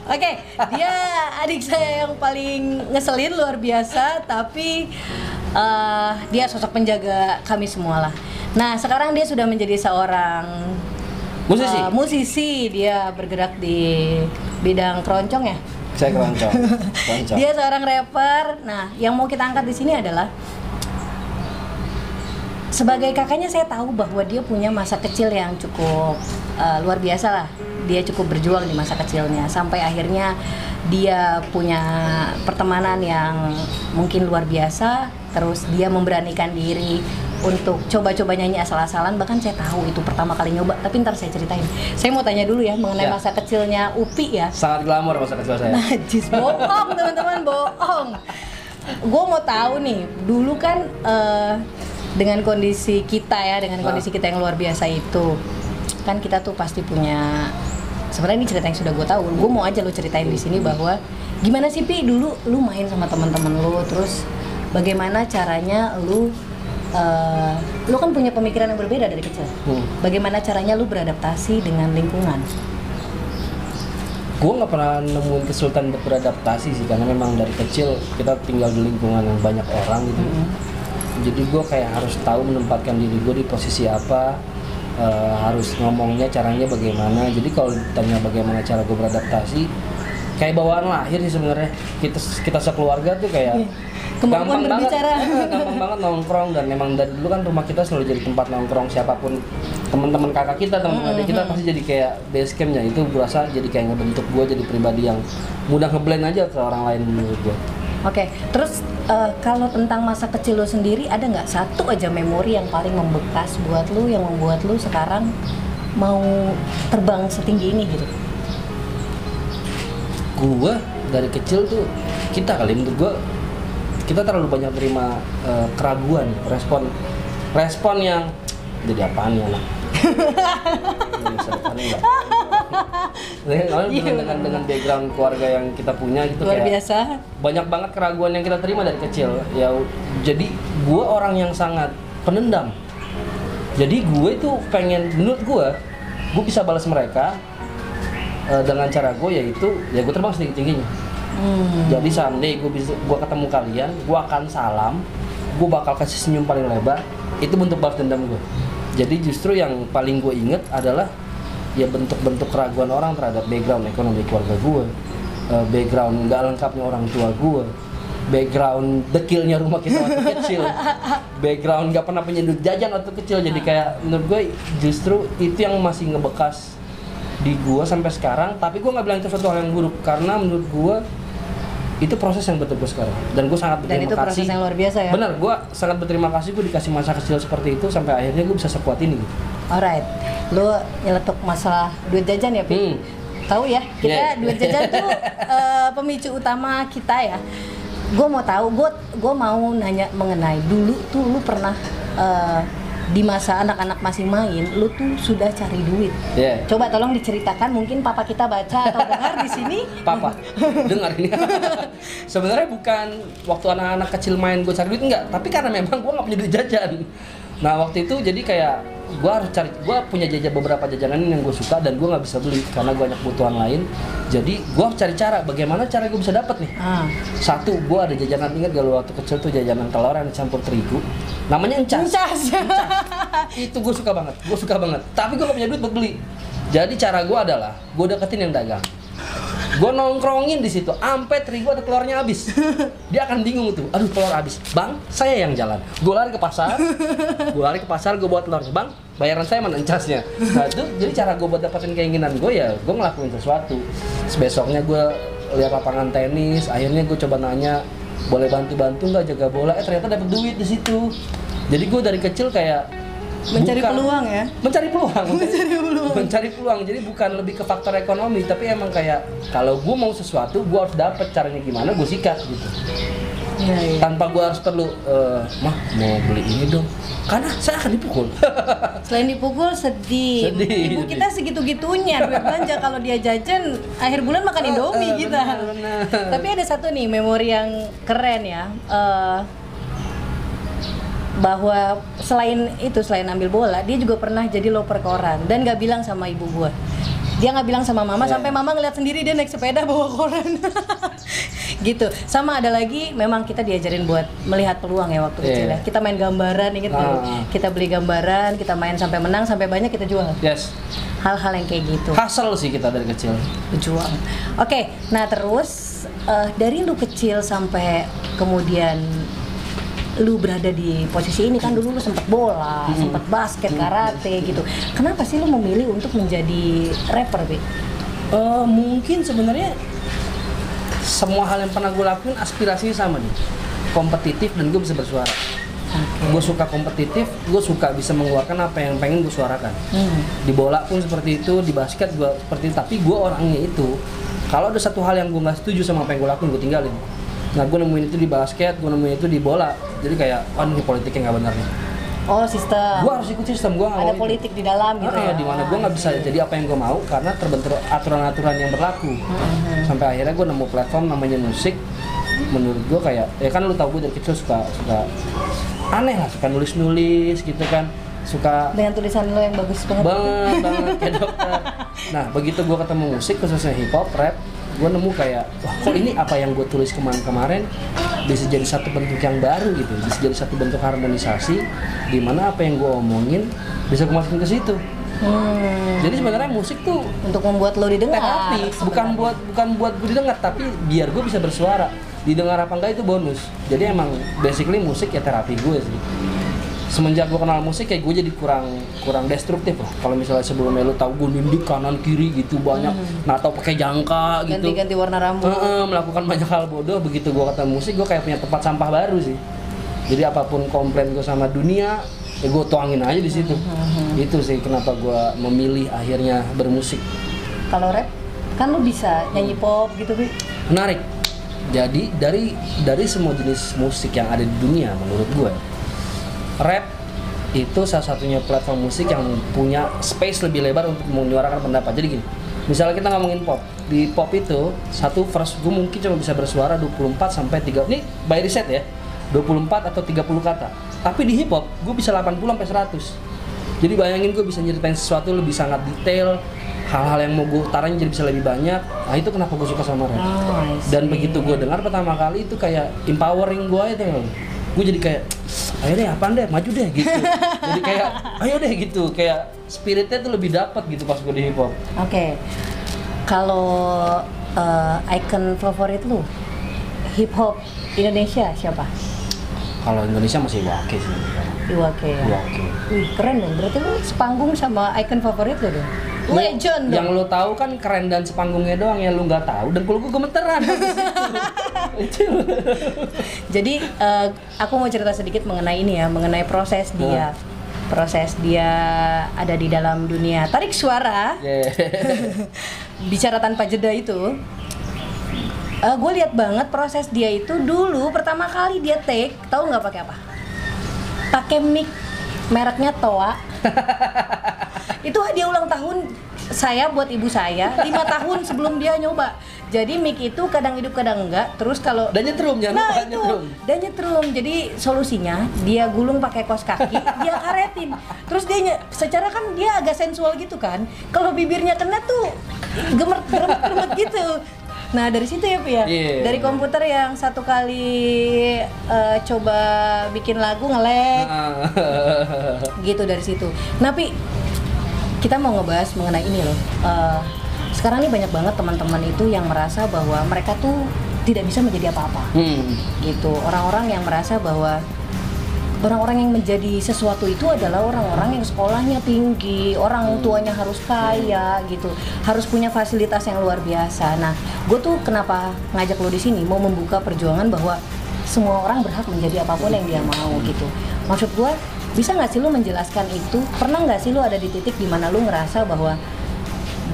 Oke, dia adik saya yang paling ngeselin luar biasa, tapi eh, dia sosok penjaga kami semua lah. Nah, sekarang dia sudah menjadi seorang musisi eh, musisi. Dia bergerak di bidang keroncong ya. saya keroncong keroncong Dia seorang rapper. Nah, yang mau kita angkat di sini adalah sebagai kakaknya saya tahu bahwa dia punya masa kecil yang cukup uh, luar biasa lah dia cukup berjuang di masa kecilnya sampai akhirnya dia punya pertemanan yang mungkin luar biasa terus dia memberanikan diri untuk coba-coba nyanyi asal-asalan bahkan saya tahu itu pertama kali nyoba tapi ntar saya ceritain saya mau tanya dulu ya mengenai Ya. masa kecilnya Upi ya sangat glamor masa kecil saya Najis bohong teman-teman bohong. Gue mau tahu nih, dulu kan eh, dengan kondisi kita ya, dengan Ah. kondisi kita yang luar biasa itu, kan kita tuh pasti punya. Sebenarnya ini cerita yang sudah gue tahu. Gue mau aja lo ceritain di sini bahwa gimana sih pi dulu lu main sama teman-teman lu, terus bagaimana caranya lu eh, lu kan punya pemikiran yang berbeda dari kecil. Hmm. Bagaimana caranya lu beradaptasi dengan lingkungan? gue nggak pernah nemuin kesulitan untuk beradaptasi sih karena memang dari kecil kita tinggal di lingkungan yang banyak orang gitu jadi gue kayak harus tahu menempatkan diri gue di posisi apa eh, harus ngomongnya caranya bagaimana jadi kalau ditanya bagaimana cara gue beradaptasi kayak bawaan lahir sih sebenarnya kita kita sekeluarga tuh kayak Iya. Kemampuan banget, berbicara. eh, gampang banget nongkrong dan memang dari dulu kan rumah kita selalu jadi tempat nongkrong siapa pun teman-teman kakak kita teman-teman adik kita pasti jadi kayak base campnya itu berasa jadi kayak ngebentuk gue jadi pribadi yang mudah ngeblend aja ke orang lain menurut gue Oke, terus eh, kalau tentang masa kecil lo sendiri ada nggak satu aja memori yang paling membekas buat lo yang membuat lo sekarang mau terbang setinggi ini gitu? Gue dari kecil tuh kita kali menurut gue kita terlalu banyak terima eh, keraguan respon respon yang jadi apaan ya anak Ini misalkan enggak. Dengan, dengan, dengan dengan background keluarga yang kita punya gitu Luar kayak biasa. banyak banget keraguan yang kita terima dari kecil ya jadi gue orang yang sangat penendam jadi gue itu pengen menurut gue gue bisa balas mereka eh, dengan cara gue yaitu ya gue terbang setinggi tingginya. Hmm. jadi someday gue bisa gue ketemu kalian gue akan salam gue bakal kasih senyum paling lebar itu bentuk balas dendam gue jadi justru yang paling gue inget adalah ya bentuk-bentuk keraguan orang terhadap background ekonomi keluarga gue eh, background nggak lengkapnya orang tua gue background dekilnya rumah kita waktu kecil background nggak pernah punya duit jajan waktu kecil. Jadi kayak menurut gue justru itu yang masih ngebekas di gue sampai sekarang tapi gue nggak bilang itu suatu hal yang buruk karena menurut gue itu proses yang betul gue sekarang dan gue sangat Dan berterima itu proses kasih yang luar biasa ya? benar gue sangat berterima kasih gue dikasih masa kecil seperti itu sampai akhirnya gue bisa sekuat ini gitu. Alright, lo nyeletuk masalah duit jajan ya, Pi? Hmm. Tahu ya, kita Yeah. duit jajan tuh eh, pemicu utama kita ya. Gue mau tahu, gue gue mau nanya mengenai dulu tuh lu pernah eh, di masa anak-anak masih main, lu tuh sudah cari duit. Yeah. Coba tolong diceritakan, mungkin papa kita baca atau dengar di sini. Papa, dengar ini. Sebenarnya bukan waktu anak-anak kecil main gue cari duit enggak, tapi karena memang gue nggak punya duit jajan. Nah waktu itu jadi kayak gue harus cari, gue punya jajan beberapa jajanan yang gue suka dan gue nggak bisa beli karena gue banyak kebutuhan lain. Jadi gue harus cari cara, bagaimana cara gue bisa dapat nih. Ah, Satu, gue ada jajanan ingat gak lu waktu kecil tuh jajanan telur yang campur terigu, namanya encas. Encas. itu gue suka banget gue suka banget tapi gue gak punya duit buat beli jadi cara gue adalah gue deketin yang dagang gue nongkrongin di situ ampe terigu ada telurnya habis. Dia akan bingung tuh aduh telur habis. Bang saya yang jalan. Gue lari ke pasar. Gue lari ke pasar gue bawa telurnya. Bang bayaran saya mana encasnya? Nah itu jadi cara gue buat dapetin keinginan gue ya gue ngelakuin sesuatu. Terus besoknya gue lihat lapangan tenis akhirnya gue coba nanya boleh bantu-bantu nggak jaga bola? Eh ternyata dapet duit di situ. Jadi gue dari kecil kayak Mencari bukan- peluang ya? mencari peluang Mencari peluang. mencari peluang jadi bukan lebih ke faktor ekonomi tapi emang kayak kalau gue mau sesuatu gue harus dapet caranya gimana gue sikat gitu Iya, iya. tanpa gue harus perlu eh, mah mau beli ini dong karena saya akan dipukul Selain dipukul sedih. Sedih, Ibu sedih. kita segitunya duit belanja kalau dia jajan akhir bulan makan Indomie eh, kita. benar, benar. Tapi ada satu nih memori yang keren ya. eh, bahwa selain itu selain ambil bola dia juga pernah jadi loper koran dan nggak bilang sama ibu gua. Dia nggak bilang sama mama Iya. sampai mama ngeliat sendiri dia naik sepeda bawa koran. Gitu. Sama ada lagi memang kita diajarin buat melihat peluang ya waktu Iya. kecil ya. kita main gambaran inget? Ah. kita beli gambaran kita main sampai menang sampai banyak kita jual. Yes. Hal-hal yang kayak gitu. Hustle sih kita dari kecil. Berjuang. Oke nah terus eh, dari lu kecil sampai kemudian lu berada di posisi ini kan dulu lu sempet bola, Hmm. sempet basket, karate gitu. Kenapa sih lu memilih untuk menjadi rapper, Bi? Eh, mungkin sebenarnya semua hal yang pernah gue lakuin aspirasinya sama nih kompetitif dan gue bisa bersuara Oke. gue suka kompetitif gue suka bisa mengeluarkan apa yang pengen gue suarakan Hmm. di bola pun seperti itu di basket gue seperti itu tapi gue orangnya itu kalau ada satu hal yang gue nggak setuju sama apa yang gue lakuin gue tinggalin nah gue nemuin itu di basket gue nemuin itu di bola jadi kayak oh ini politiknya nggak benar nih Oh, sistem. gue harus ikut sistem gue Ada mau itu. politik di dalam gitu Ah, ya. di mana gue nggak bisa jadi apa yang gue mau karena terbentur aturan-aturan yang berlaku Mhm. sampai akhirnya gue nemu platform namanya musik menurut gue kayak ya kan lu tau gue dari kecil suka suka aneh lah suka nulis-nulis gitu kan suka Dengan tulisan lo yang bagus banget. banget banget kayak dokter nah begitu gue ketemu musik khususnya hip hop rap gue nemu kayak wah kok ini apa yang gue tulis kemarin-kemarin bisa jadi satu bentuk yang baru gitu bisa jadi satu bentuk harmonisasi di mana apa yang gue omongin bisa gue masukin ke situ. Hmm. jadi sebenarnya musik tuh Untuk membuat lo didengar. terapi bukan buat bukan buat gue didengar tapi biar gue bisa bersuara. Didengar apa enggak itu bonus. Jadi emang basically musik ya terapi gue sih semenjak gue kenal musik kayak gue jadi kurang kurang destruktif lah. Kalau misalnya sebelumnya lu tahu gue nindik kanan kiri gitu banyak nah atau pakai jangka gitu. Ganti-ganti warna rambut. Heeh, melakukan banyak hal bodoh. Begitu gue ketemu musik gue kayak punya tempat sampah baru sih. Jadi apa pun komplain gue sama dunia ya gue tuangin aja di situ. Itu sih kenapa gue memilih akhirnya bermusik. Kalau rap kan lo bisa nyanyi pop gitu, Bi. menarik. Jadi dari dari semua jenis musik yang ada di dunia menurut gue rap itu salah satunya platform musik yang punya space lebih lebar untuk menyuarakan pendapat. Jadi gini misalnya kita ngomongin pop. Di pop itu satu verse gue mungkin cuma bisa bersuara 24 sampai 3 ini by riset ya 24 atau 30 kata. Tapi di hip hop gue bisa 80 sampai 100 jadi bayangin gue bisa nyeritain sesuatu lebih sangat detail hal-hal yang mau gue utarain jadi bisa lebih banyak. Nah itu kenapa gue suka sama rap. Oh, dan begitu gue dengar pertama kali itu kayak empowering gue itu gue jadi kayak ayo deh apaan deh maju deh gitu jadi kayak ayo deh gitu kayak spiritnya tuh lebih dapat gitu pas gue di hip hop Oke. Kalau eh, icon favorit lu hip hop Indonesia siapa? kalau Indonesia masih wake sih Iwake ya. wake Wih, keren dong. Berarti lu sepanggung sama icon favorit lu dong. Legend yang lo tahu kan keren dan sepanggungnya doang yang lo nggak tahu dan gue gemeteran Jadi eh, aku mau cerita sedikit mengenai ini ya, mengenai proses dia. Proses dia ada di dalam dunia tarik suara, Yeah. bicara tanpa jeda itu. gue lihat banget proses dia itu dulu pertama kali dia take, tahu nggak pakai apa? Pakai mic mereknya Toa. itu hadiah ulang tahun saya buat ibu saya lima tahun sebelum dia nyoba. Jadi mic itu kadang hidup kadang enggak. Terus kalau dan nyetrum jangan Nah lupa itu, nyetrum dan nyetrum. Jadi solusinya dia gulung pakai kos kaki, dia karetin. Terus dia secara kan dia agak sensual gitu kan. Kalau bibirnya kena tuh gemer gemet gitu. Nah dari situ ya Pi ya. Iya. Dari komputer yang satu kali eh, coba bikin lagu ngelek gitu dari situ. Tapi kita mau ngebahas mengenai ini loh. Eh, sekarang ini banyak banget teman-teman itu yang merasa bahwa mereka tuh tidak bisa menjadi apa-apa hmm. gitu orang-orang yang merasa bahwa orang-orang yang menjadi sesuatu itu adalah orang-orang yang sekolahnya tinggi orang tuanya harus kaya gitu harus punya fasilitas yang luar biasa. Nah gue tuh kenapa ngajak lo di sini? Mau membuka perjuangan bahwa semua orang berhak menjadi apa pun yang dia mau gitu. Maksud gue bisa nggak sih lo menjelaskan itu? Pernah nggak sih lo ada di titik di mana lo ngerasa bahwa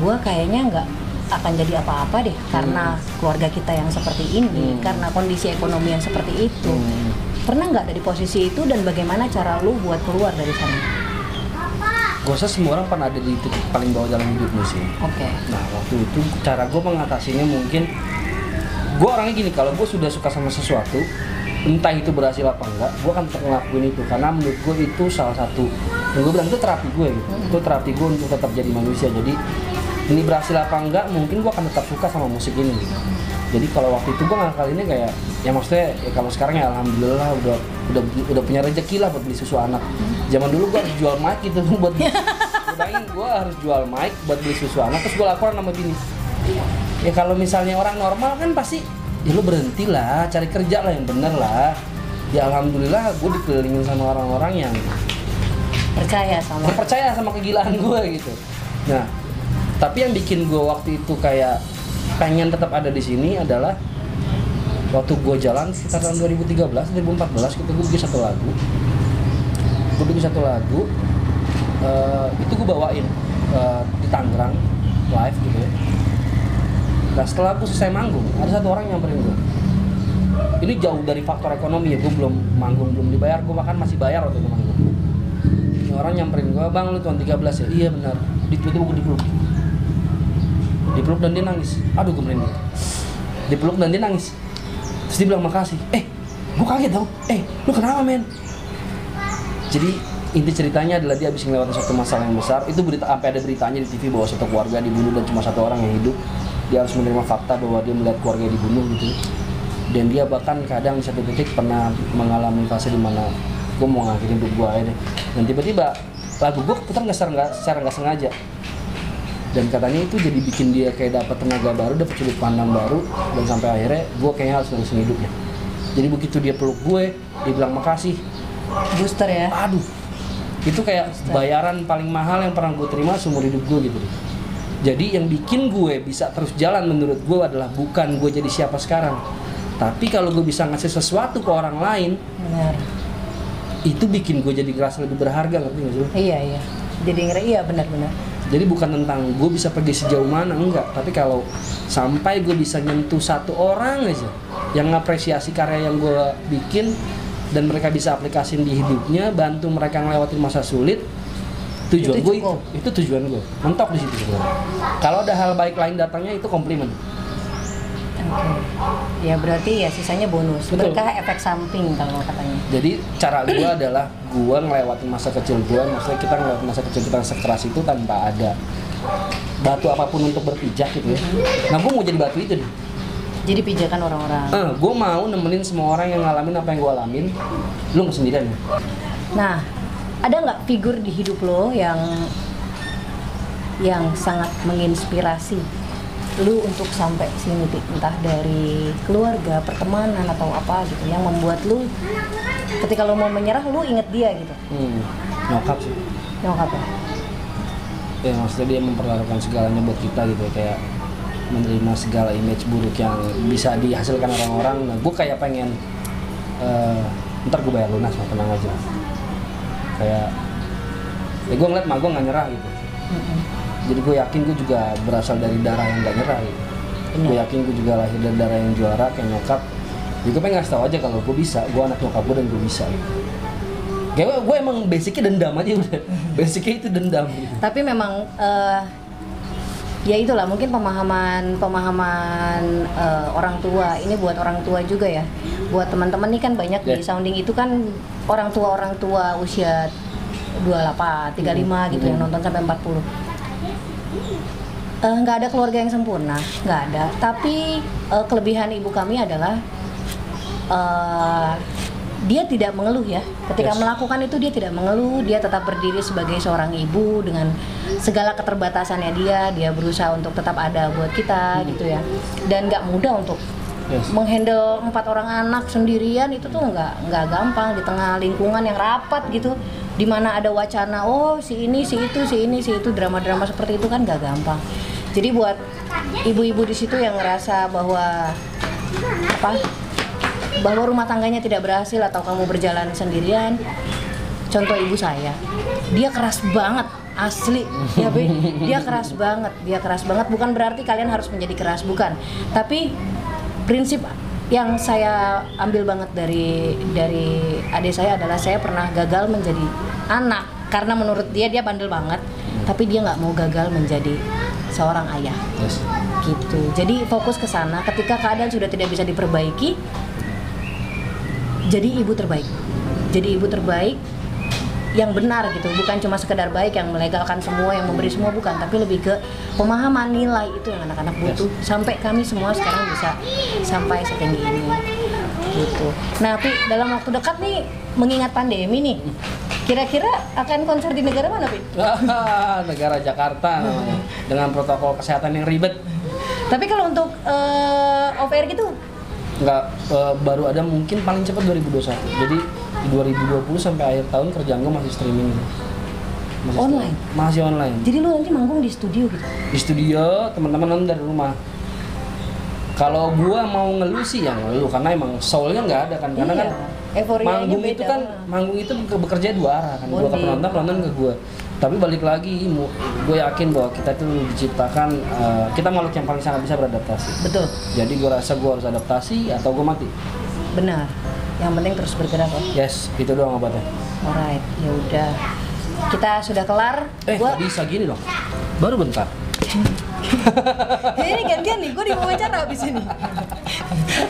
gue kayaknya nggak akan jadi apa-apa deh karena keluarga kita yang seperti ini Hmm. karena kondisi ekonomi yang seperti itu? Hmm. Pernah nggak ada di posisi itu dan bagaimana cara lu buat keluar dari sana? Gue rasa semua orang pernah ada di titik paling bawah dalam hidupnya sih. Oke. Nah waktu itu cara gue mengatasinya mungkin gue orangnya gini kalau gue sudah suka sama sesuatu entah itu berhasil apa enggak gue akan tetap ngelakuin itu. Karena menurut gue itu salah satu yang gue bilang itu terapi gue gitu. Itu terapi gue untuk tetap jadi manusia. Jadi ini berhasil apa enggak mungkin gue akan tetap suka sama musik ini. gitu jadi kalau waktu itu gue ngakalinnya kayak ya maksudnya ya kalau sekarang ya alhamdulillah udah udah udah punya rezeki lah buat beli susu anak. Zaman dulu gue harus jual mic gitu buat bayangin gue harus jual mic buat beli susu anak terus gue laporan sama bini ya kalau misalnya orang normal kan pasti ya lu berhenti lah cari kerja lah yang bener lah. Ya alhamdulillah gue dikelilingin sama orang-orang yang percaya sama percaya sama kegilaan gue gitu. Nah tapi yang bikin gue waktu itu kayak pengen tetap ada di sini adalah waktu gue jalan sekitar tahun 2013 2014 gitu gue bikin satu lagu. Gue bikin satu lagu eh, itu gue bawain eh, di Tangerang live gitu ya. Nah setelah gue selesai manggung ada satu orang yang gue ini jauh dari faktor ekonomi ya gue belum manggung belum dibayar gue bahkan masih bayar waktu itu manggung. Ini orang nyamperin gue bang lu tahun 13 ya? Iya benar. Di tiba-tiba gue dipeluk dipeluk dan dia nangis. Aduh gue merinding dipeluk dan dia nangis. Terus dia bilang makasih. Eh gue kaget dong eh lu kenapa men? Jadi inti ceritanya adalah dia habis melewati satu masalah yang besar. Itu berita sampai ada beritanya di TV bahwa satu keluarga dibunuh dan cuma satu orang yang hidup. Dia harus menerima fakta bahwa dia melihat keluarga dibunuh gitu. Dan dia bahkan kadang di satu titik pernah mengalami fase di mana gue mau ngakhirin hidup gue aja deh. Dan tiba-tiba lagu gue putar nggak secara nggak sengaja dan katanya itu jadi bikin dia kayak dapat tenaga baru dapat sudut pandang baru. Dan sampai akhirnya gue kayaknya harus nerusin hidupnya. Jadi begitu dia peluk gue dia bilang makasih. Booster ya? Aduh. Itu kayak bayaran paling mahal yang pernah gue terima seumur hidup gue gitu. Jadi yang bikin gue bisa terus jalan menurut gue adalah bukan gue jadi siapa sekarang. Tapi kalau gue bisa ngasih sesuatu ke orang lain benar. itu bikin gue jadi ngerasa lebih berharga ngerti gak sih iya iya. Jadi ngeri iya benar-benar jadi bukan tentang gue bisa pergi sejauh mana enggak. Tapi kalau sampai gue bisa nyentuh satu orang aja yang ngapresiasi karya yang gue bikin dan mereka bisa aplikasiin di hidupnya bantu mereka ngelewatin masa sulit tujuan Itu gue itu, itu tujuan gue mentok di situ kalau ada hal baik lain datangnya itu komplimen. Ya berarti ya sisanya bonus. Betul. Berkah efek samping kalau katanya. jadi cara gue adalah gue ngelewatin masa kecil gue maksudnya kita ngelewatin masa kecil kita sekeras itu tanpa ada batu apa pun untuk berpijak gitu ya nah gue mau jadi batu itu deh Jadi pijakan orang-orang. Eh, gue mau nemenin semua orang yang ngalamin apa yang gue alamin lu nggak sendirian ya Nah, ada nggak figur di hidup lo yang yang sangat menginspirasi lu untuk sampai sini Pi? entah dari keluarga, pertemanan atau apa gitu yang membuat lu ketika lu mau menyerah lu inget dia gitu. hmm, nyokap sih Nyokap ya. ya maksudnya dia memperlakukan segalanya buat kita gitu ya, kayak menerima segala image buruk yang bisa dihasilkan orang-orang nah gue kayak pengen eh, ntar gue bayar lunas mah tenang aja kayak ya gue ngeliat mah gue nggak nyerah gitu. Jadi gue yakin gue juga berasal dari darah yang gak nyerah gitu gue yakin gue juga lahir dari darah yang juara kayak nyokap gue pengen ngasih tau aja kalau gue bisa gue anak nyokap gue dan gue bisa gitu. kayak gue, emang basicnya dendam aja udah basicnya itu dendam gitu. Tapi memang eh, ya itulah mungkin pemahaman pemahaman eh, orang tua ini buat orang tua juga ya. Buat teman-teman nih kan banyak di Ya. sounding itu kan orang tua orang tua usia 28, 35 gitu yang Hmm. nonton sampai 40. Eh, nggak ada keluarga yang sempurna, nggak ada. Tapi eh, kelebihan ibu kami adalah eh, dia tidak mengeluh ya. Ketika Yes. melakukan itu dia tidak mengeluh, dia tetap berdiri sebagai seorang ibu dengan segala keterbatasannya dia. Dia berusaha untuk tetap ada buat kita gitu ya. Dan nggak mudah untuk Yes. menghandle empat orang anak sendirian itu tuh nggak nggak gampang di tengah lingkungan yang rapat gitu. Di mana ada wacana oh si ini si itu si ini si itu drama-drama seperti itu kan nggak gampang. Jadi buat ibu-ibu di situ yang ngerasa bahwa apa bahwa rumah tangganya tidak berhasil atau kamu berjalan sendirian contoh ibu saya dia keras banget asli. Ya Be. dia keras banget dia keras banget. Bukan berarti kalian harus menjadi keras bukan. Tapi prinsip yang saya ambil banget dari dari adik saya adalah saya pernah gagal menjadi anak. Karena menurut dia dia bandel banget. Tapi dia nggak mau gagal menjadi seorang ayah. Yes. gitu. Jadi fokus ke sana. Ketika keadaan sudah tidak bisa diperbaiki jadi ibu terbaik. Jadi ibu terbaik yang benar gitu. Bukan cuma sekedar baik yang melegalkan semua yang memberi semua bukan. Tapi lebih ke pemahaman nilai itu yang anak-anak butuh. Sampai kami semua sekarang bisa sampai setinggi ini. Gitu. Nah Pi dalam waktu dekat nih mengingat pandemi nih kira-kira akan konser di negara mana Pi? Ah, negara Jakarta namanya. Dengan protokol kesehatan yang ribet. Tapi kalau untuk eh, off air gitu? Nggak eh, baru ada mungkin paling cepat 2021 jadi di 2020 sampai akhir tahun kerjaan gue masih streaming masih Online? streaming. masih online Jadi lu nanti manggung di studio gitu. di studio teman-teman nonton dari rumah kalau gua mau ngeluh sih yang ngeluh karena emang soulnya nggak ada kan karena Iya, kan euforianya manggung beda itu kan manggung itu be- bekerja dua arah kan gua ke Bonding. penonton penonton ke gua tapi balik lagi gue yakin bahwa kita itu diciptakan eh, kita makhluk yang paling sangat bisa beradaptasi Betul. jadi gua rasa gua harus adaptasi atau gua mati Benar. Yang penting terus bergerak ya. yes itu doang obatnya Alright, ya udah. Kita sudah kelar. eh Gua bisa gini dong baru bentar ini gantian nih, gue diwawancara abis ini.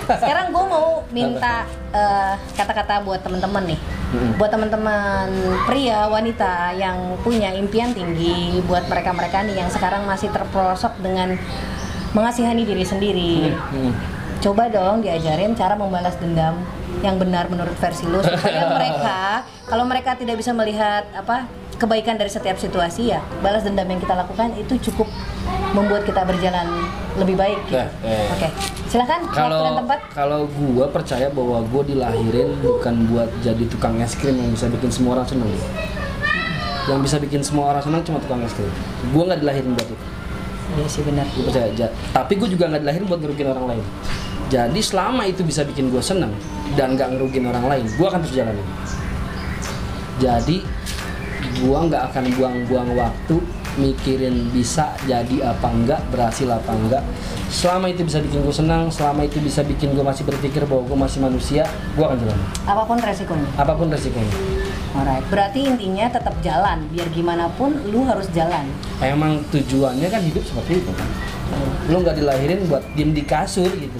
Sekarang gue mau minta eh, kata-kata buat teman-teman nih. Mm-mm. Buat teman-teman pria, wanita yang punya impian tinggi, buat mereka-mereka nih yang sekarang masih terperosok dengan mengasihani diri sendiri. Hmm. Coba dong diajarin cara membalas dendam yang benar menurut versi lu supaya mereka kalau mereka tidak bisa melihat apa kebaikan dari setiap situasi ya balas dendam yang kita lakukan itu cukup membuat kita berjalan lebih baik gitu. Nah, eh. Oke, silakan waktu dan kalau tempat. kalau gua percaya bahwa gua dilahirin bukan buat jadi tukang es krim yang bisa bikin semua orang seneng yang bisa bikin semua orang senang cuma tukang es krim gua nggak dilahirin buat itu Iya sih benar. gua percaya aja tapi gua juga nggak dilahirin buat ngerugiin orang lain jadi selama itu bisa bikin gua seneng dan nggak ngerugiin orang lain gua akan terus jalanin jadi gua nggak akan buang-buang waktu mikirin bisa jadi apa enggak berhasil apa enggak selama itu bisa bikin gue senang selama itu bisa bikin gue masih berpikir bahwa gue masih manusia gue akan jalan Apa pun resikonya. apa pun resikonya Alright, berarti intinya tetap jalan. Biar gimana pun lu harus jalan. emang tujuannya kan hidup seperti itu kan lu nggak dilahirin buat diem di kasur gitu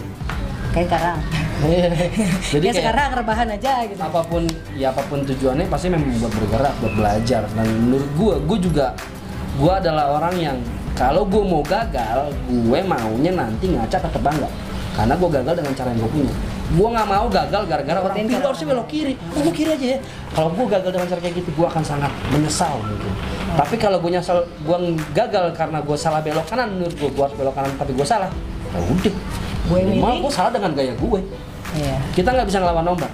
Kayak sekarang. jadi ya kayak sekarang rebahan aja gitu. apa pun ya apa pun tujuannya pasti memang buat bergerak buat belajar. Dan menurut gue gue juga gue adalah orang yang kalau gue mau gagal gue maunya nanti ngaca tetap bangga karena gue gagal dengan cara yang gue punya. Gue nggak mau gagal gara-gara orang cara harusnya belok kiri. Oh gue kiri aja ya. Kalau gue gagal dengan cara kayak gitu gue akan sangat menyesal mungkin tapi kalau gue nyesal gue gagal karena gue salah belok kanan menurut gue gue harus belok kanan tapi gue salah ya udah Gue Memang milih. gue salah dengan gaya gue Iya. kita nggak bisa ngelawan ombak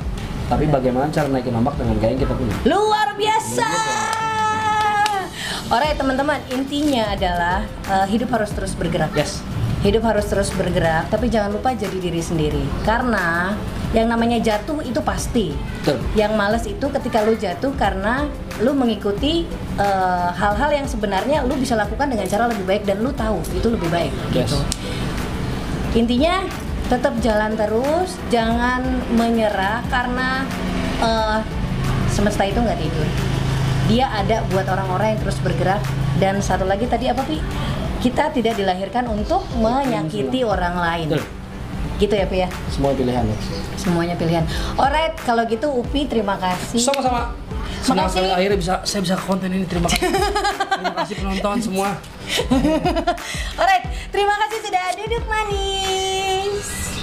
tapi bagaimana cara naikin ombak dengan gaya yang kita punya Luar biasa. Alright teman-teman, intinya adalah eh, hidup harus terus bergerak. yes Hidup harus terus bergerak, tapi jangan lupa jadi diri sendiri. Karena yang namanya jatuh itu pasti. betul Yang males itu ketika lu jatuh karena lu mengikuti eh, hal-hal yang sebenarnya lu bisa lakukan dengan cara lebih baik dan lu tahu itu lebih baik yes gitu. Intinya tetap jalan terus, jangan menyerah karena eh, semesta itu nggak tidur. Dia ada buat orang-orang yang terus bergerak dan satu lagi tadi apa Pi? Kita tidak dilahirkan untuk menyakiti orang lain. Gitu ya Pi ya? semua pilihan ya Semuanya pilihan. Alright, kalau gitu Upi terima kasih. sama-sama senang Makasih. sekali akhirnya bisa saya bisa konten ini terima kasih terima kasih penonton semua Alright, terima kasih sudah duduk manis.